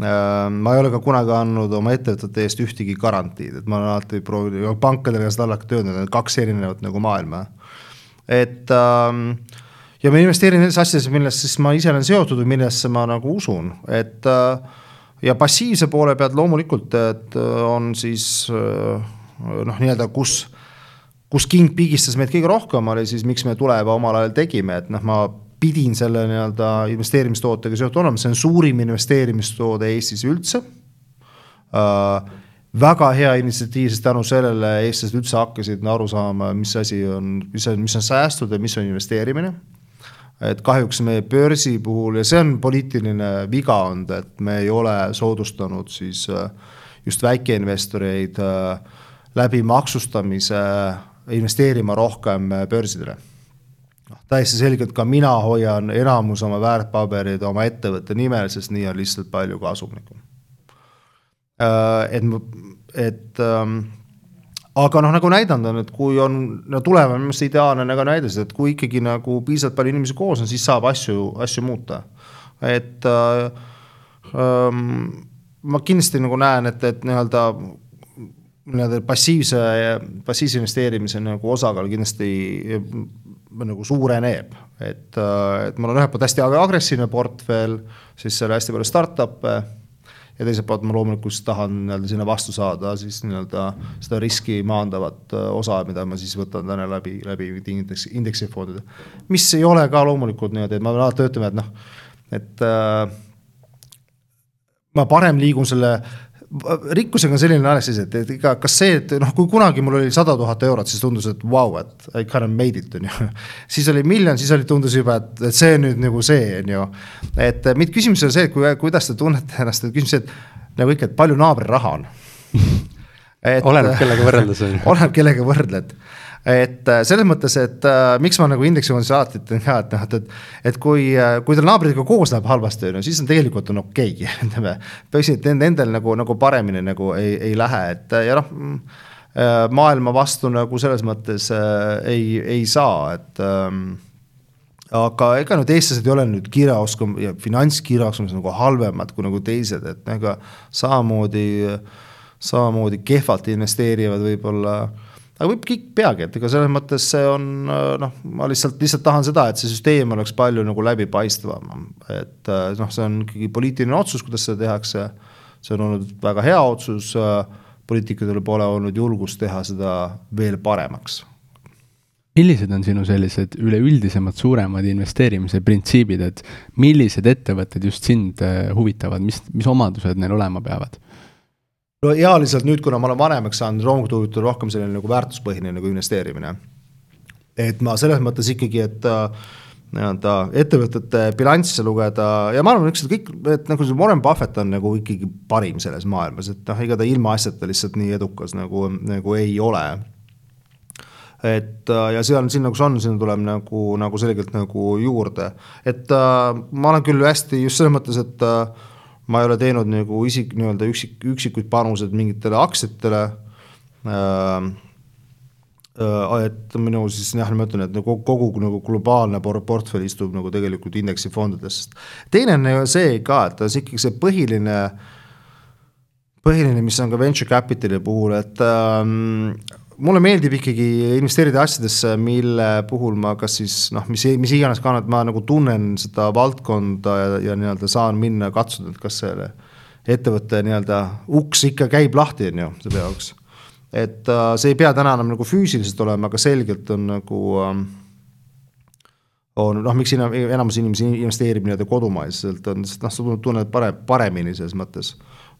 ma ei ole ka kunagi andnud oma ettevõtete eest ühtegi garantiid, et ma olen alati proovinud, pankadele ka seda alati öelnud, et kaks erinevat nagu maailma. et ähm, ja ma investeerin nendesse asjadesse, millest siis ma ise olen seotud või millesse ma nagu usun, et äh, ja passiivse poole pealt loomulikult, et äh, on siis äh, noh, nii-öelda kus, kus king pigistas meid kõige rohkem, oli siis miks me Tuleva omal ajal tegime, et noh, ma pidin selle nii-öelda investeerimistootega seotud olema, see on suurim investeerimistoode Eestis üldse. Uh, väga hea initsiatiiv, sest tänu sellele eestlased üldse hakkasid aru saama, mis asi on, mis on, mis on säästud ja mis on investeerimine et kahjuks me börsi puhul ja see on poliitiline viga olnud, et me ei ole soodustanud siis äh, just väikeinvestoreid äh, läbi maksustamise investeerima rohkem äh, börsidele. noh, täiesti selgelt ka mina hoian enamus oma väärtpabereid oma ettevõtte nimel, sest nii on lihtsalt palju kasumlikum. et, et ähm, aga noh, nagu näidanud on, et kui on, no tuleva on minu meelest ideaalne nagu näide, et kui ikkagi nagu piisavalt palju inimesi koos on, siis saab asju, asju muuta. et äh, ähm, ma kindlasti nagu näen, et, et nii-öelda nii-öelda passiivse, passiivse investeerimise nagu osakaal kindlasti nagu suureneb, et, äh, et mul on ühelt poolt hästi agressiivne portfell, siis seal hästi palju startup'e ja teiselt poolt ma loomulikult tahan nii-öelda sinna vastu saada siis nii-öelda seda riski maandavat äh, osa, mida ma siis võtan täna läbi, läbi indeksi, indeksifondide. mis ei ole ka loomulikult niimoodi, et ma pean alati ütlema, et noh, et äh, ma parem liigun selle rikkusega on selline naljakas asi, et, et ega kas see, et noh, kui kunagi mul oli sada tuhat eurot, siis tundus, et vau wow,, et I kind of made it, on ju. siis oli miljon, siis oli, tundus juba, et, et see on nüüd nagu see, on ju. et mitte küsimus ei ole see, et kui, kuidas te tunnete ennast, et küsimus et nagu ikka, et palju naabril raha on oleneb kellega võrreldes on ju. oleneb kellega võrdled et äh, selles mõttes, et äh, miks ma nagu indeksi alati ütlen ka, et noh, et, et, et kui äh,, kui teil naabritega koos läheb halvasti, on ju, siis on tegelikult on okeigi ütleme. peaasi, et nendel nagu, nagu paremini nagu ei, ei lähe, et ja noh äh, maailma vastu nagu selles mõttes äh, ei, ei saa, et ähm, aga ega nüüd eestlased ei ole nüüd kirjaoskum- ja finantskirjaoskumuses nagu halvemad kui nagu teised, et ega samamoodi, samamoodi kehvalt investeerivad võib-olla äh, aga võib kõik peagi, et ega selles mõttes see on noh, ma lihtsalt, lihtsalt tahan seda, et see süsteem oleks palju nagu läbipaistvam, et noh, see on ikkagi poliitiline otsus, kuidas seda tehakse. see on olnud väga hea otsus, poliitikutel pole olnud julgust teha seda veel paremaks millised on sinu sellised üleüldisemad suuremad investeerimise printsiibid, et millised ettevõtted just sind huvitavad, mis, mis omadused neil olema peavad? No ealiselt nüüd, kuna ma olen vanemaks saanud, loomulikult huvitab rohkem selline nagu väärtuspõhine nagu investeerimine. et ma selles mõttes ikkagi, et äh, nii-öelda ettevõtete bilansse lugeda ja ma arvan, eks kõik, et nagu see Warren Buffett on nagu ikkagi parim selles maailmas, et noh, ega ta ilmaasjata lihtsalt nii edukas nagu, nagu ei ole. et äh, ja seal sinna, kus on, sinna tuleb nagu, nagu selgelt nagu juurde, et äh, ma olen küll hästi just selles mõttes, et äh, ma ei ole teinud nagu isik, nii-öelda üksik, üksikuid panuseid mingitele aktsiatele äh,. Äh, et minu siis jah, ma ütlen, et nagu kogu nagu globaalne portfell istub nagu tegelikult indeksifondidest. teine on see ka, et see ikkagi see põhiline põhiline, mis on ka venture capital'i puhul, et ähm, mulle meeldib ikkagi investeerida asjadesse, mille puhul ma kas siis noh, mis, mis iganes ka, et ma nagu tunnen seda valdkonda ja, ja nii-öelda saan minna katsuda, et kas selle ettevõtte nii-öelda uks ikka käib lahti, on ju, selle jaoks. et äh, see ei pea täna enam nagu füüsiliselt olema, aga selgelt on nagu äh, on noh, miks enamus inimesi investeerib nii-öelda kodumaiselt, on, sest noh, sa tunned pare-, paremini selles mõttes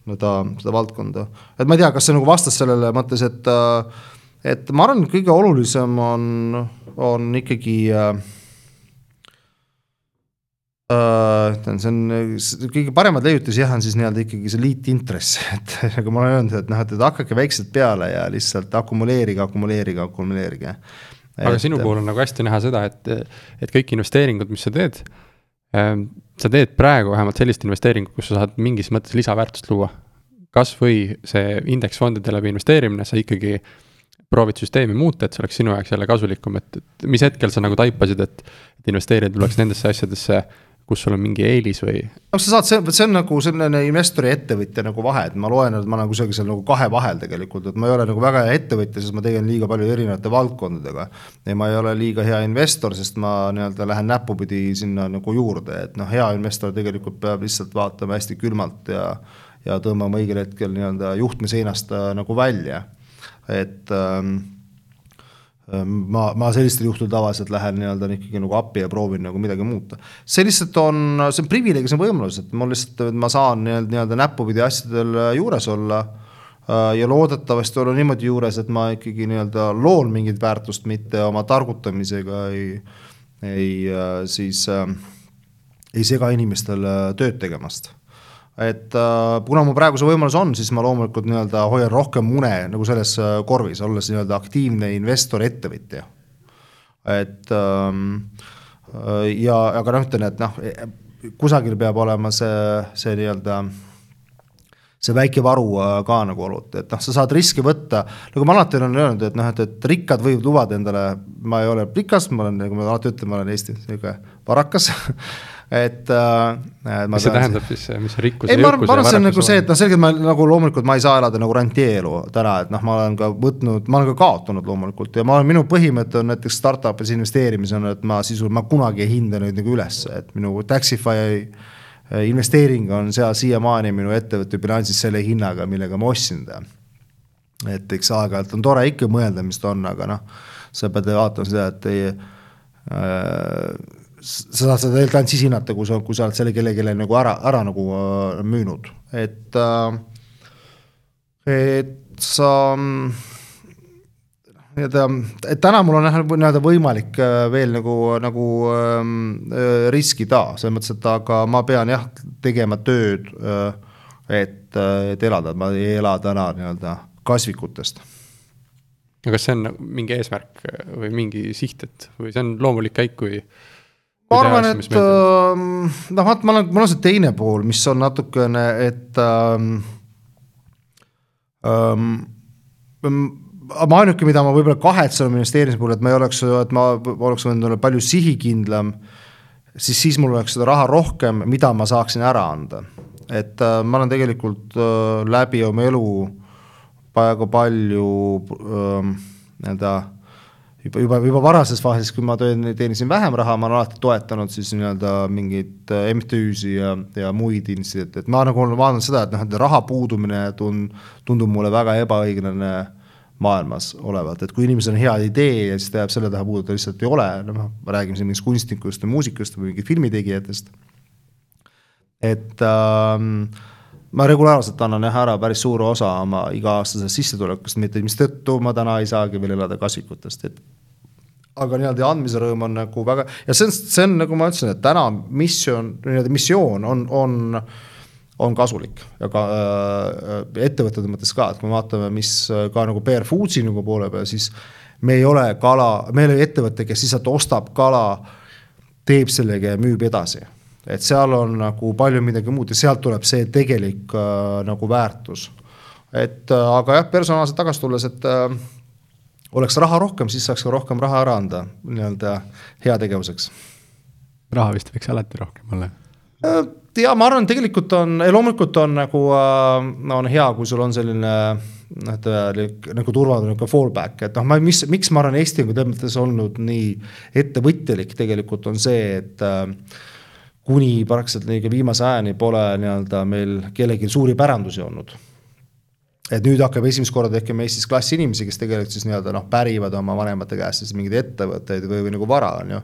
seda, seda valdkonda. et ma ei tea, kas see nagu vastas sellele mõttes, et äh, et ma arvan, et kõige olulisem on, on ikkagi äh, ütlen uh,, see on kõige paremad leiutis jah, on siis nii-öelda ikkagi see liitintress, et nagu ma olen öelnud, et noh, et, et hakake väikselt peale ja lihtsalt akumuleerige, akumuleerige, akumuleerige. aga et, sinu puhul on nagu hästi näha seda, et, et kõik investeeringud, mis sa teed ähm,, sa teed praegu vähemalt sellist investeeringut, kus sa saad mingis mõttes lisaväärtust luua. kasvõi see indeksfondide läbi investeerimine, sa ikkagi äh, proovid süsteemi muuta, et see oleks sinu jaoks jälle kasulikum, et, et mis hetkel sa nagu taipasid, et, et investeerida tuleks nendesse asjadesse, kus sul on mingi eelis või? no sa saad, see, see on nagu selline investori ja ettevõtja nagu vahe, et ma loen, et ma olen kusagil seal nagu kahe vahel tegelikult, et ma ei ole nagu väga hea ettevõtja, sest ma tegelen liiga palju erinevate valdkondadega. ja ma ei ole liiga hea investor, sest ma nii-öelda lähen näpupidi sinna nagu juurde, et noh, hea investor tegelikult peab lihtsalt vaatama hästi külmalt ja ja tõmbama õigel hetkel nii-öelda juhtme seinast äh, nagu välja et ähm, ähm, ma, ma sellistel juhtudel tavaliselt lähen nii-öelda ikkagi nagu appi ja proovin nagu midagi muuta. see lihtsalt on, see on privileeg, see on võimalus, et mul lihtsalt, ma saan nii-öelda, nii-öelda näppupidi asjadel äh, juures olla äh, ja loodetavasti olla niimoodi juures, et ma ikkagi nii-öelda loon mingit väärtust, mitte oma targutamisega ei, ei äh, siis äh, ei sega inimestel tööd tegemast et äh, kuna mul praegu see võimalus on, siis ma loomulikult nii-öelda hoian rohkem mune nagu selles äh, korvis, olles nii-öelda aktiivne investor, ettevõtja. et ähm, äh, ja, aga noh, ütlen, et noh, kusagil peab olema see, see nii-öelda see väike varu ka nagu olnud, et noh, sa saad riske võtta, nagu ma alati olen öelnud, et noh, et, et rikkad võivad lubada endale, ma ei ole rikas, ma olen, nagu ma alati ütlen, ma olen Eesti niisugune varakas et äh,. mis see tähendab siis, mis rikkus? ei, ma arvan, ma arvan, see on nagu see, et noh, selgelt ma nagu loomulikult ma ei saa elada nagu rantieelu täna, et noh, ma olen ka võtnud, ma olen ka kaotanud loomulikult ja ma olen, minu põhimõte on näiteks startup'is investeerimis on, et ma sisuliselt, ma kunagi ei hinda neid nagu ülesse, et minu Taxify äh, investeering on seal siiamaani minu ettevõtte bilansis selle hinnaga, millega ma ostsin ta. et eks aeg-ajalt on tore ikka mõelda, mis ta on, aga noh, sa pead vaatama seda, et ei äh, sa saad seda tegelikult ainult siis hinnata, kui sa, kui sa oled selle kellelegi nagu ära, ära nagu äh, müünud, et äh,, et sa nii-öelda, et täna mul on jah nii-öelda võimalik äh, veel nagu, nagu ähm, äh, riskida, selles mõttes, et aga ma pean jah, tegema tööd äh,, et, äh, et elada, ma ei ela täna nii-öelda kasvikutest. Aga kas see on nagu mingi eesmärk või mingi siht, et või see on loomulik käik, kui ma arvan, et äh, noh, vaat ma olen, mul on see teine pool, mis on natukene, et ähm, ähm, ma ainuke, mida ma võib-olla kahetsen oma investeerimise puhul, et ma ei oleks, et ma oleks võinud olla palju sihikindlam, siis, siis mul oleks seda raha rohkem, mida ma saaksin ära anda. et äh, ma olen tegelikult äh, läbi oma elu väga palju äh, nii-öelda äh, juba, juba, juba varases faasis, kui ma teenisin vähem raha, ma olen alati toetanud siis nii-öelda mingeid äh, MTÜ-si ja, ja muid instituute, et ma nagu olen vaadanud seda, et noh, et raha puudumine tun-, tundub mulle väga ebaõiglane maailmas olevat, et kui inimesel on hea idee ja siis ta jääb selle taha puudu, ta lihtsalt ei ole, noh, me räägime siin mingist kunstnikust või muusikust või mingit filmitegijatest. et ähm, ma regulaarselt annan jah ära päris suure osa oma iga-aastasest sissetulekust, mitte mistõttu ma täna ei saagi veel elada kasvikutest, et aga nii-öelda andmise rõõm on nagu väga ja see on, see on nagu ma ütlesin, et täna missioon, nii-öelda missioon on, on on kasulik ja ka äh, ettevõtete mõttes ka, et kui me vaatame, mis ka nagu Bear Foodsi nagu poole peal, siis me ei ole kala, me ei ole ettevõte, kes lihtsalt ostab kala, teeb sellega ja müüb edasi et seal on nagu palju midagi muud ja sealt tuleb see tegelik äh, nagu väärtus. et äh, aga jah, personaalselt tagasi tulles, et äh, oleks raha rohkem, siis saaks ka rohkem raha ära anda nii-öelda heategevuseks. raha vist võiks alati rohkem olla äh,? ja ma arvan, tegelikult on, loomulikult on nagu äh,, on hea, kui sul on selline noh, nagu turvaline niisugune fallback, et noh, ma, mis, miks ma arvan, Eesti on selles mõttes olnud nii ettevõtjalik tegelikult on see, et äh, kuni praktiliselt lõige viimase ajani pole nii-öelda meil kellelgi suuri pärandusi olnud. et nüüd hakkab esimest korda tekkima Eestis klassi inimesi, kes tegelikult siis nii-öelda noh, pärivad oma vanemate käest siis mingeid ettevõtteid või, või nagu vara, on ju.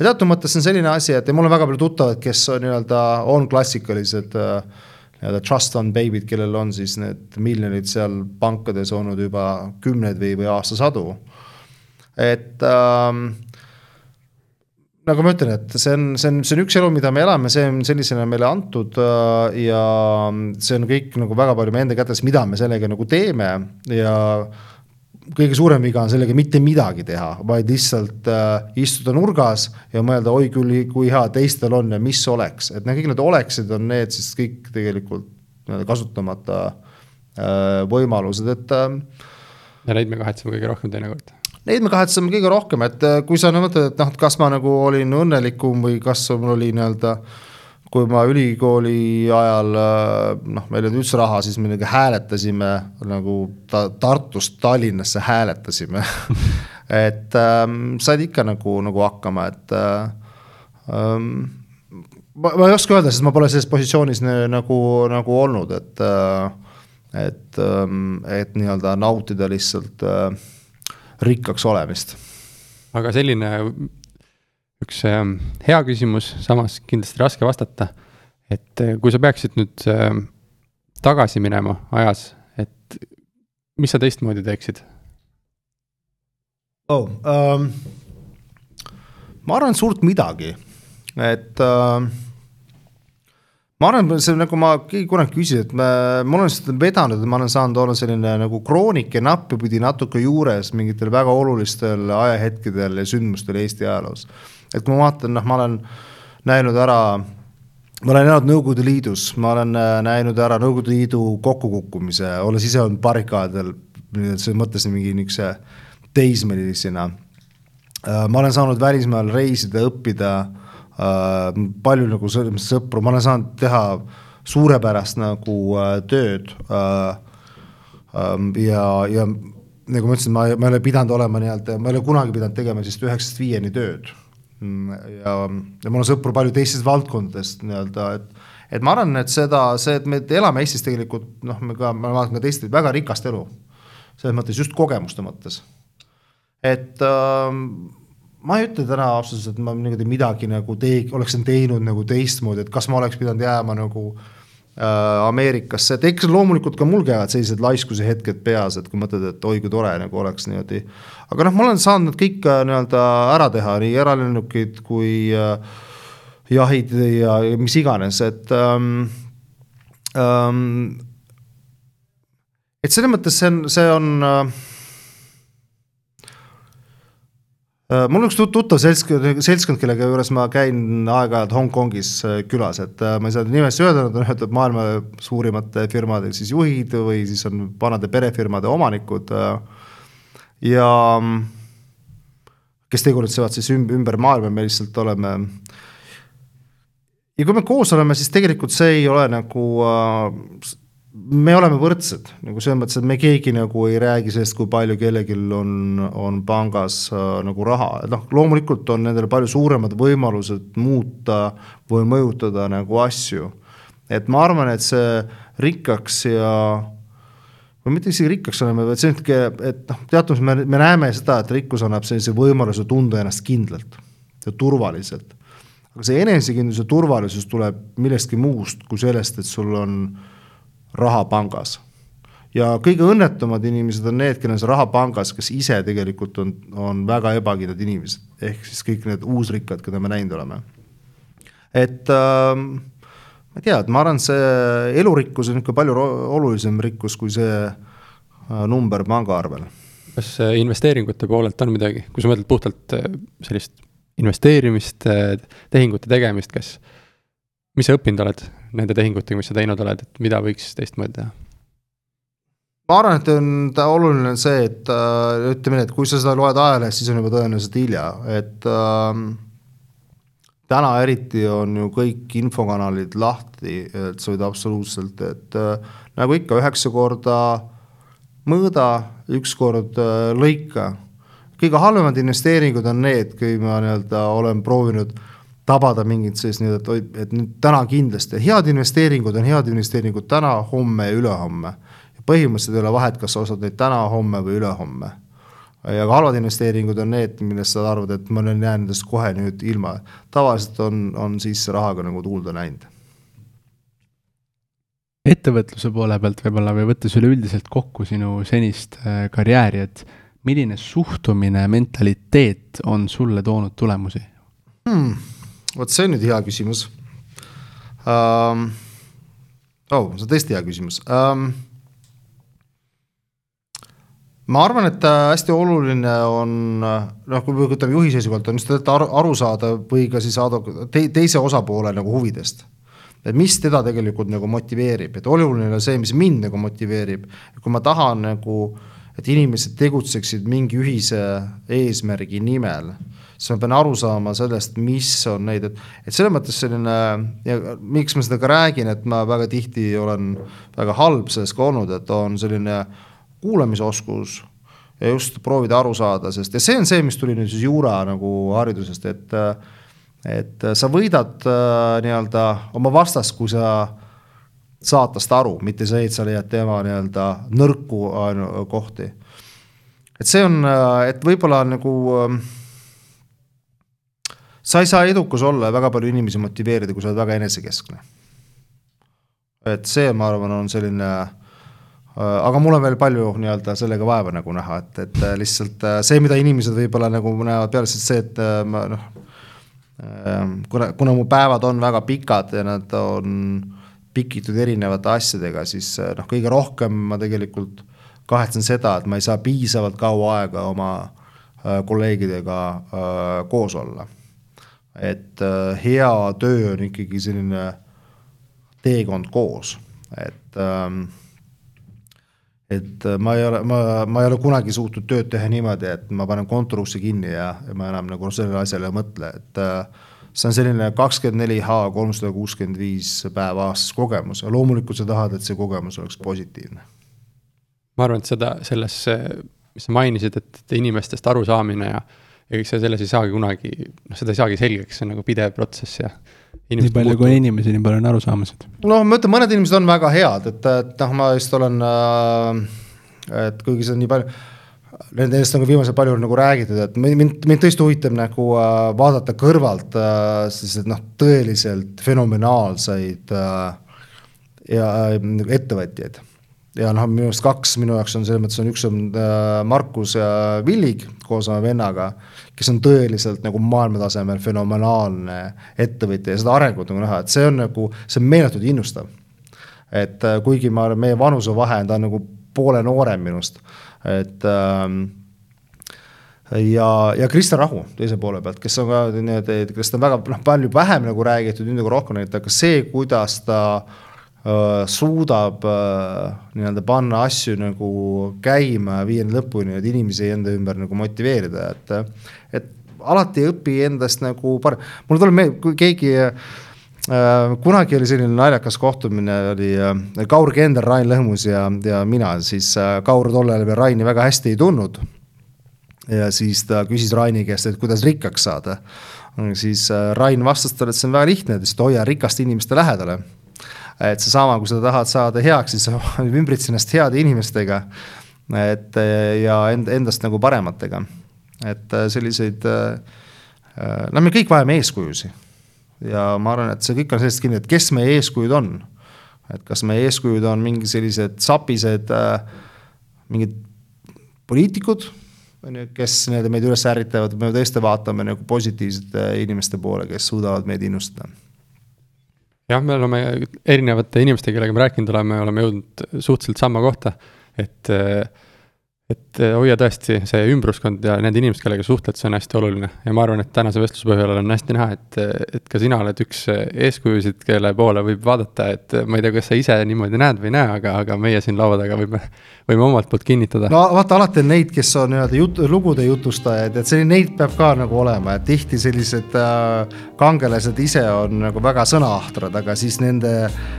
ja teatud mõttes on selline asi, et mul on väga palju tuttavaid, kes on nii-öelda, on klassikalised äh, nii-öelda trust fund baby'd, kellel on siis need miljonid seal pankades olnud juba kümneid või, või aastasadu. et ähm, nagu ma ütlen, et see on, see on, see on üks elu, mida me elame, see on sellisena meile antud äh, ja see on kõik nagu väga palju meie enda kätes, mida me sellega nagu teeme ja kõige suurem viga on sellega mitte midagi teha, vaid lihtsalt äh, istuda nurgas ja mõelda, oi küll, kui hea teistel on ja mis oleks, et noh, kõik need oleksid on need siis kõik tegelikult kasutamata äh, võimalused, et äh,. ja neid me kahetseme kõige rohkem teinekord Neid me kahetseme kõige rohkem, et äh, kui sa mõtled, et noh, et kas ma nagu olin õnnelikum või kas mul oli nii-öelda kui ma ülikooli ajal äh, noh, meil ei olnud üldse raha, siis me nagu hääletasime nagu ta, Tartust Tallinnasse hääletasime. Et ähm, said ikka nagu, nagu hakkama, et ähm, ma, ma ei oska öelda, sest ma pole selles positsioonis nagu, nagu olnud, et äh, et, ähm, et nii-öelda nautida lihtsalt äh, rikkaks olemist. aga selline üks ähm, hea küsimus, samas kindlasti raske vastata. et äh, kui sa peaksid nüüd ähm, tagasi minema ajas, et mis sa teistmoodi teeksid oh,? Um, ma arvan, et suurt midagi, et uh, ma arvan, see nagu ma keegi kunagi küsis, et me, ma olen seda vedanud, et ma olen saanud olla selline nagu kroonik ja nappipidi natuke juures mingitel väga olulistel ajahetkedel ja sündmustel Eesti ajaloos. et kui ma vaatan, noh, ma olen näinud ära, ma olen elanud Nõukogude Liidus, ma olen äh, näinud ära Nõukogude Liidu kokkukukkumise, olles ise olnud barrikaadidel, selles mõttes mingi niisuguse teismelisena. Äh, ma olen saanud välismaal reisida, õppida palju nagu sõpru, ma olen saanud teha suurepärast nagu äh, tööd. Äh, ähm, ja, ja nagu ma ütlesin, ma, ma ei ole pidanud olema nii-öelda, ma ei ole kunagi pidanud tegema sellist üheksast viieni tööd. Mm, ja, ja mul on sõpru palju teistest valdkondadest nii-öelda, et, et ma arvan, et seda, see, et me elame Eestis tegelikult noh, me ka, ma vaatan ka teiste väga rikast elu. selles mõttes just kogemuste mõttes. et äh, ma ei ütle täna ausalt et ma niimoodi midagi nagu tee-, oleksin teinud nagu teistmoodi, et kas ma oleks pidanud jääma nagu äh, Ameerikasse, et eks loomulikult ka mul käivad sellised laiskuse hetked peas, et kui mõtled, et oi kui tore nagu oleks niimoodi. aga noh, ma olen saanud kõik äh, nii-öelda ära teha, nii eralennukid kui äh, jahid ja, ja mis iganes, et ähm, ähm, et selles mõttes see on, see on äh, Äh, mul on üks tuttav seltskond, seltskond, kellega juures ma käin aeg-ajalt Hongkongis äh, külas, et äh, ma ei saa nimest öelda, nad on ühed maailma suurimate firmade siis juhid või siis on vanade perefirmade omanikud. ja kes tegutsevad siis ümber maailma, me lihtsalt oleme. ja kui me koos oleme, siis tegelikult see ei ole nagu me oleme võrdsed, nagu selles mõttes, et me keegi nagu ei räägi sellest, kui palju kellelgi on, on pangas äh, nagu raha, et noh, loomulikult on nendel palju suuremad võimalused muuta või mõjutada nagu asju. et ma arvan, et see rikkaks ja või mitte isegi rikkaks olema, vaid see, et noh, teatud me, me näeme seda, et rikkus annab sellise võimaluse tunda ennast kindlalt ja turvaliselt. aga see enesekindlus ja turvalisus tuleb millestki muust kui sellest, et sul on äh, raha pangas. ja kõige õnnetumad inimesed on need, kellel on see raha pangas, kes ise tegelikult on, on väga ebakindlad inimesed, ehk siis kõik need uusrikkad, keda me näinud oleme. et äh, ma ei tea, et ma arvan, see elurikkus on ikka palju olulisem rikkus kui see äh, number pangaarvel. kas äh, investeeringute poolelt on midagi, kui sa mõtled puhtalt äh, sellist investeerimist, äh, tehingute tegemist, kas, mis sa õppinud oled nende tehingutega, mis sa teinud oled, et mida võiks teistmoodi teha? ma arvan, et on oluline on see, et äh, ütleme nii, et kui sa seda loed ajalehest, siis on juba tõenäoliselt hilja, et äh, täna eriti on ju kõik infokanalid lahti, et sa võid absoluutselt, et äh, nagu ikka, üheksa korda mõõda, üks kord äh, lõika. kõige halvemad investeeringud on need, kui ma nii-öelda olen proovinud tabada mingit sellist nii, et oi, et nüüd täna kindlasti, head investeeringud on head investeeringud täna, homme ja ülehomme. põhimõtteliselt ei ole vahet, kas sa ostad neid täna, homme või ülehomme. ja ka halvad investeeringud on need, millest sa arvad, et ma olen jäänud nendest kohe nüüd ilma. tavaliselt on, on siis rahaga nagu tuulde läinud. ettevõtluse poole pealt võib-olla või võttes üleüldiselt kokku sinu senist äh, karjääri, et milline suhtumine, mentaliteet on sulle toonud tulemusi hmm.? Vot see on nüüd hea küsimus um,. oh, see on tõesti hea küsimus um,. ma arvan, et äh, hästi oluline on noh, kui me võtame juhi seisukohalt, on just aru, saada või ka siis advoka- te,, teise osapoole nagu huvidest et mis teda tegelikult nagu motiveerib, et oluline on see, mis mind nagu motiveerib, kui ma tahan nagu, et inimesed tegutseksid mingi ühise eesmärgi nimel siis ma pean aru saama sellest, mis on neid, et, et selles mõttes selline ja miks ma seda ka räägin, et ma väga tihti olen väga halb selles ka olnud, et on selline kuulamisoskus ja just proovida aru saada, sest ja see on see, mis tuli nüüd siis juura nagu haridusest, et et sa võidad äh, nii-öelda oma vastast, kui sa saad tast aru, mitte see, et sa leiad tema nii-öelda nõrku kohti. et see on, äh, et võib-olla nagu äh, sa ei saa edukas olla ja väga palju inimesi motiveerida, kui sa oled väga enesekeskne. et see, ma arvan, on selline äh, aga mul on veel palju nii-öelda sellega vaeva nagu näha, et, et äh, lihtsalt äh, see, mida inimesed võib-olla nagu näevad peale, siis see, et ma noh, kuna, kuna mu päevad on väga pikad ja nad on pikitud erinevate asjadega, siis noh, kõige rohkem ma tegelikult kahetsen seda, et ma ei saa piisavalt kaua aega oma kolleegidega koos olla et äh, hea töö on ikkagi selline teekond koos, et ähm, et ma ei ole, ma, ma ei ole kunagi suutnud tööd teha niimoodi, et ma panen kontorusse kinni ja, ja ma enam nagu sellele asjale ei mõtle, et äh, see on selline kakskümmend neli H kolmsada kuuskümmend viis päeva aastas kogemus ja loomulikult sa tahad, et see kogemus oleks positiivne. ma arvan, et seda, selles, mis sa mainisid, et inimestest arusaamine ja ja kõik see, selles ei saagi kunagi, noh, seda ei saagi selgeks, see on nagu pidev protsess ja. nii palju kui on inimesi, nii palju on arusaamised. no ma ütlen, mõned inimesed on väga head, et, et noh, ma just olen äh,, et kuigi see on nii palju Nendest on ka viimasel palju nagu räägitud, et mind, mind tõesti huvitab nagu äh, vaadata kõrvalt äh, selliseid noh, tõeliselt fenomenaalseid äh, ja äh, ettevõtjaid ja noh, minu arust kaks minu jaoks on selles mõttes on üks on äh, Markus ja Villig koos oma vennaga, kes on tõeliselt nagu maailmatasemel fenomenaalne ettevõtja ja seda arengut nagu näha, et see on nagu, see on meeletult innustav. et äh, kuigi ma arvan, meie vanusevahe ta on nagu poole noorem minust, et ähm, ja, ja Krista Rahu teise poole pealt, kes on ka nii-öelda, kellest on väga noh, palju vähem nagu räägitud, nüüd nagu rohkem räägitud, aga see, kuidas ta äh, suudab nii-öelda panna asju nagu käima ja viia lõpuni, et inimesi enda ümber nagu motiveerida, et, et alati ei õpi endast nagu parem, mulle tuleb meelde, kui keegi kunagi oli selline naljakas kohtumine, oli Kaur Kender, Rain Lõhmus ja, ja mina, siis Kaur tollal veel Raini väga hästi ei tundnud. ja siis ta küsis Raini käest, et kuidas rikkaks saada. siis Rain vastas talle, et see on väga lihtne, ta ütles, et hoia rikaste inimeste lähedale. Et seesama, kui sa tahad saada heaks, siis ümbritse ennast heade inimestega. et ja end, endast nagu parematega et äh, selliseid, äh, noh, me kõik vajame eeskujusid. ja ma arvan, et see kõik on sellest kinni, et kes meie eeskujud on. et kas meie eeskujud on mingi sellised sapised mingid poliitikud, on ju, kes nii-öelda meid üles ärritavad, me tõesti vaatame nagu positiivsete inimeste poole, kes suudavad meid innustada jah, me oleme erinevate inimestega, kellega me rääkinud oleme, oleme jõudnud suhteliselt samma kohta, et äh, et eh, hoia tõesti see ümbruskond ja need inimesed, kellega suhtled, see on hästi oluline. Ja ma arvan, et tänase vestluse põhjal on hästi näha, et, et ka sina oled üks eeskujusid, kelle poole võib vaadata, et ma ei tea, kas sa ise niimoodi näed või ei näe, aga, aga meie siin laua taga võime, võime omalt poolt kinnitada. no vaata, alati on neid, kes on nii-öelda jut-, lugude jutustajad, et selline, neid peab ka nagu olema, et tihti sellised äh, kangelased ise on nagu väga sõnaahrad, aga siis nende,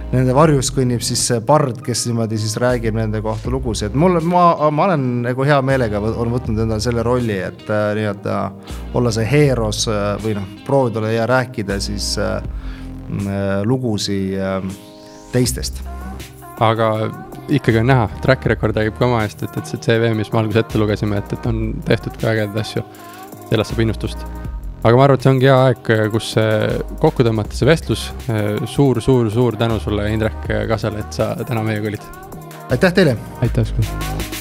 nende varjus kõnnib siis see pard, kes niimoodi siis räägib nende kohta lugusid, mul, ma, ma olen nagu hea meelega on võtnud endale selle rolli, et äh, nii-öelda olla see heeros äh, või noh, proovida olla ja rääkida siis äh, äh lugusid äh, teistest. aga ikkagi on näha, track record räägib ka oma eest, et, et see CV, mis me alguses ette lugesime, et, et on tehtud ka ägedaid asju. sellest saab innustust. aga ma arvan, et see ongi hea aeg, kus kokku tõmmata see vestlus suur,. suur-suur-suur tänu sulle, Indrek Kasel, et sa täna meiega olid. aitäh teile. aitäh sulle.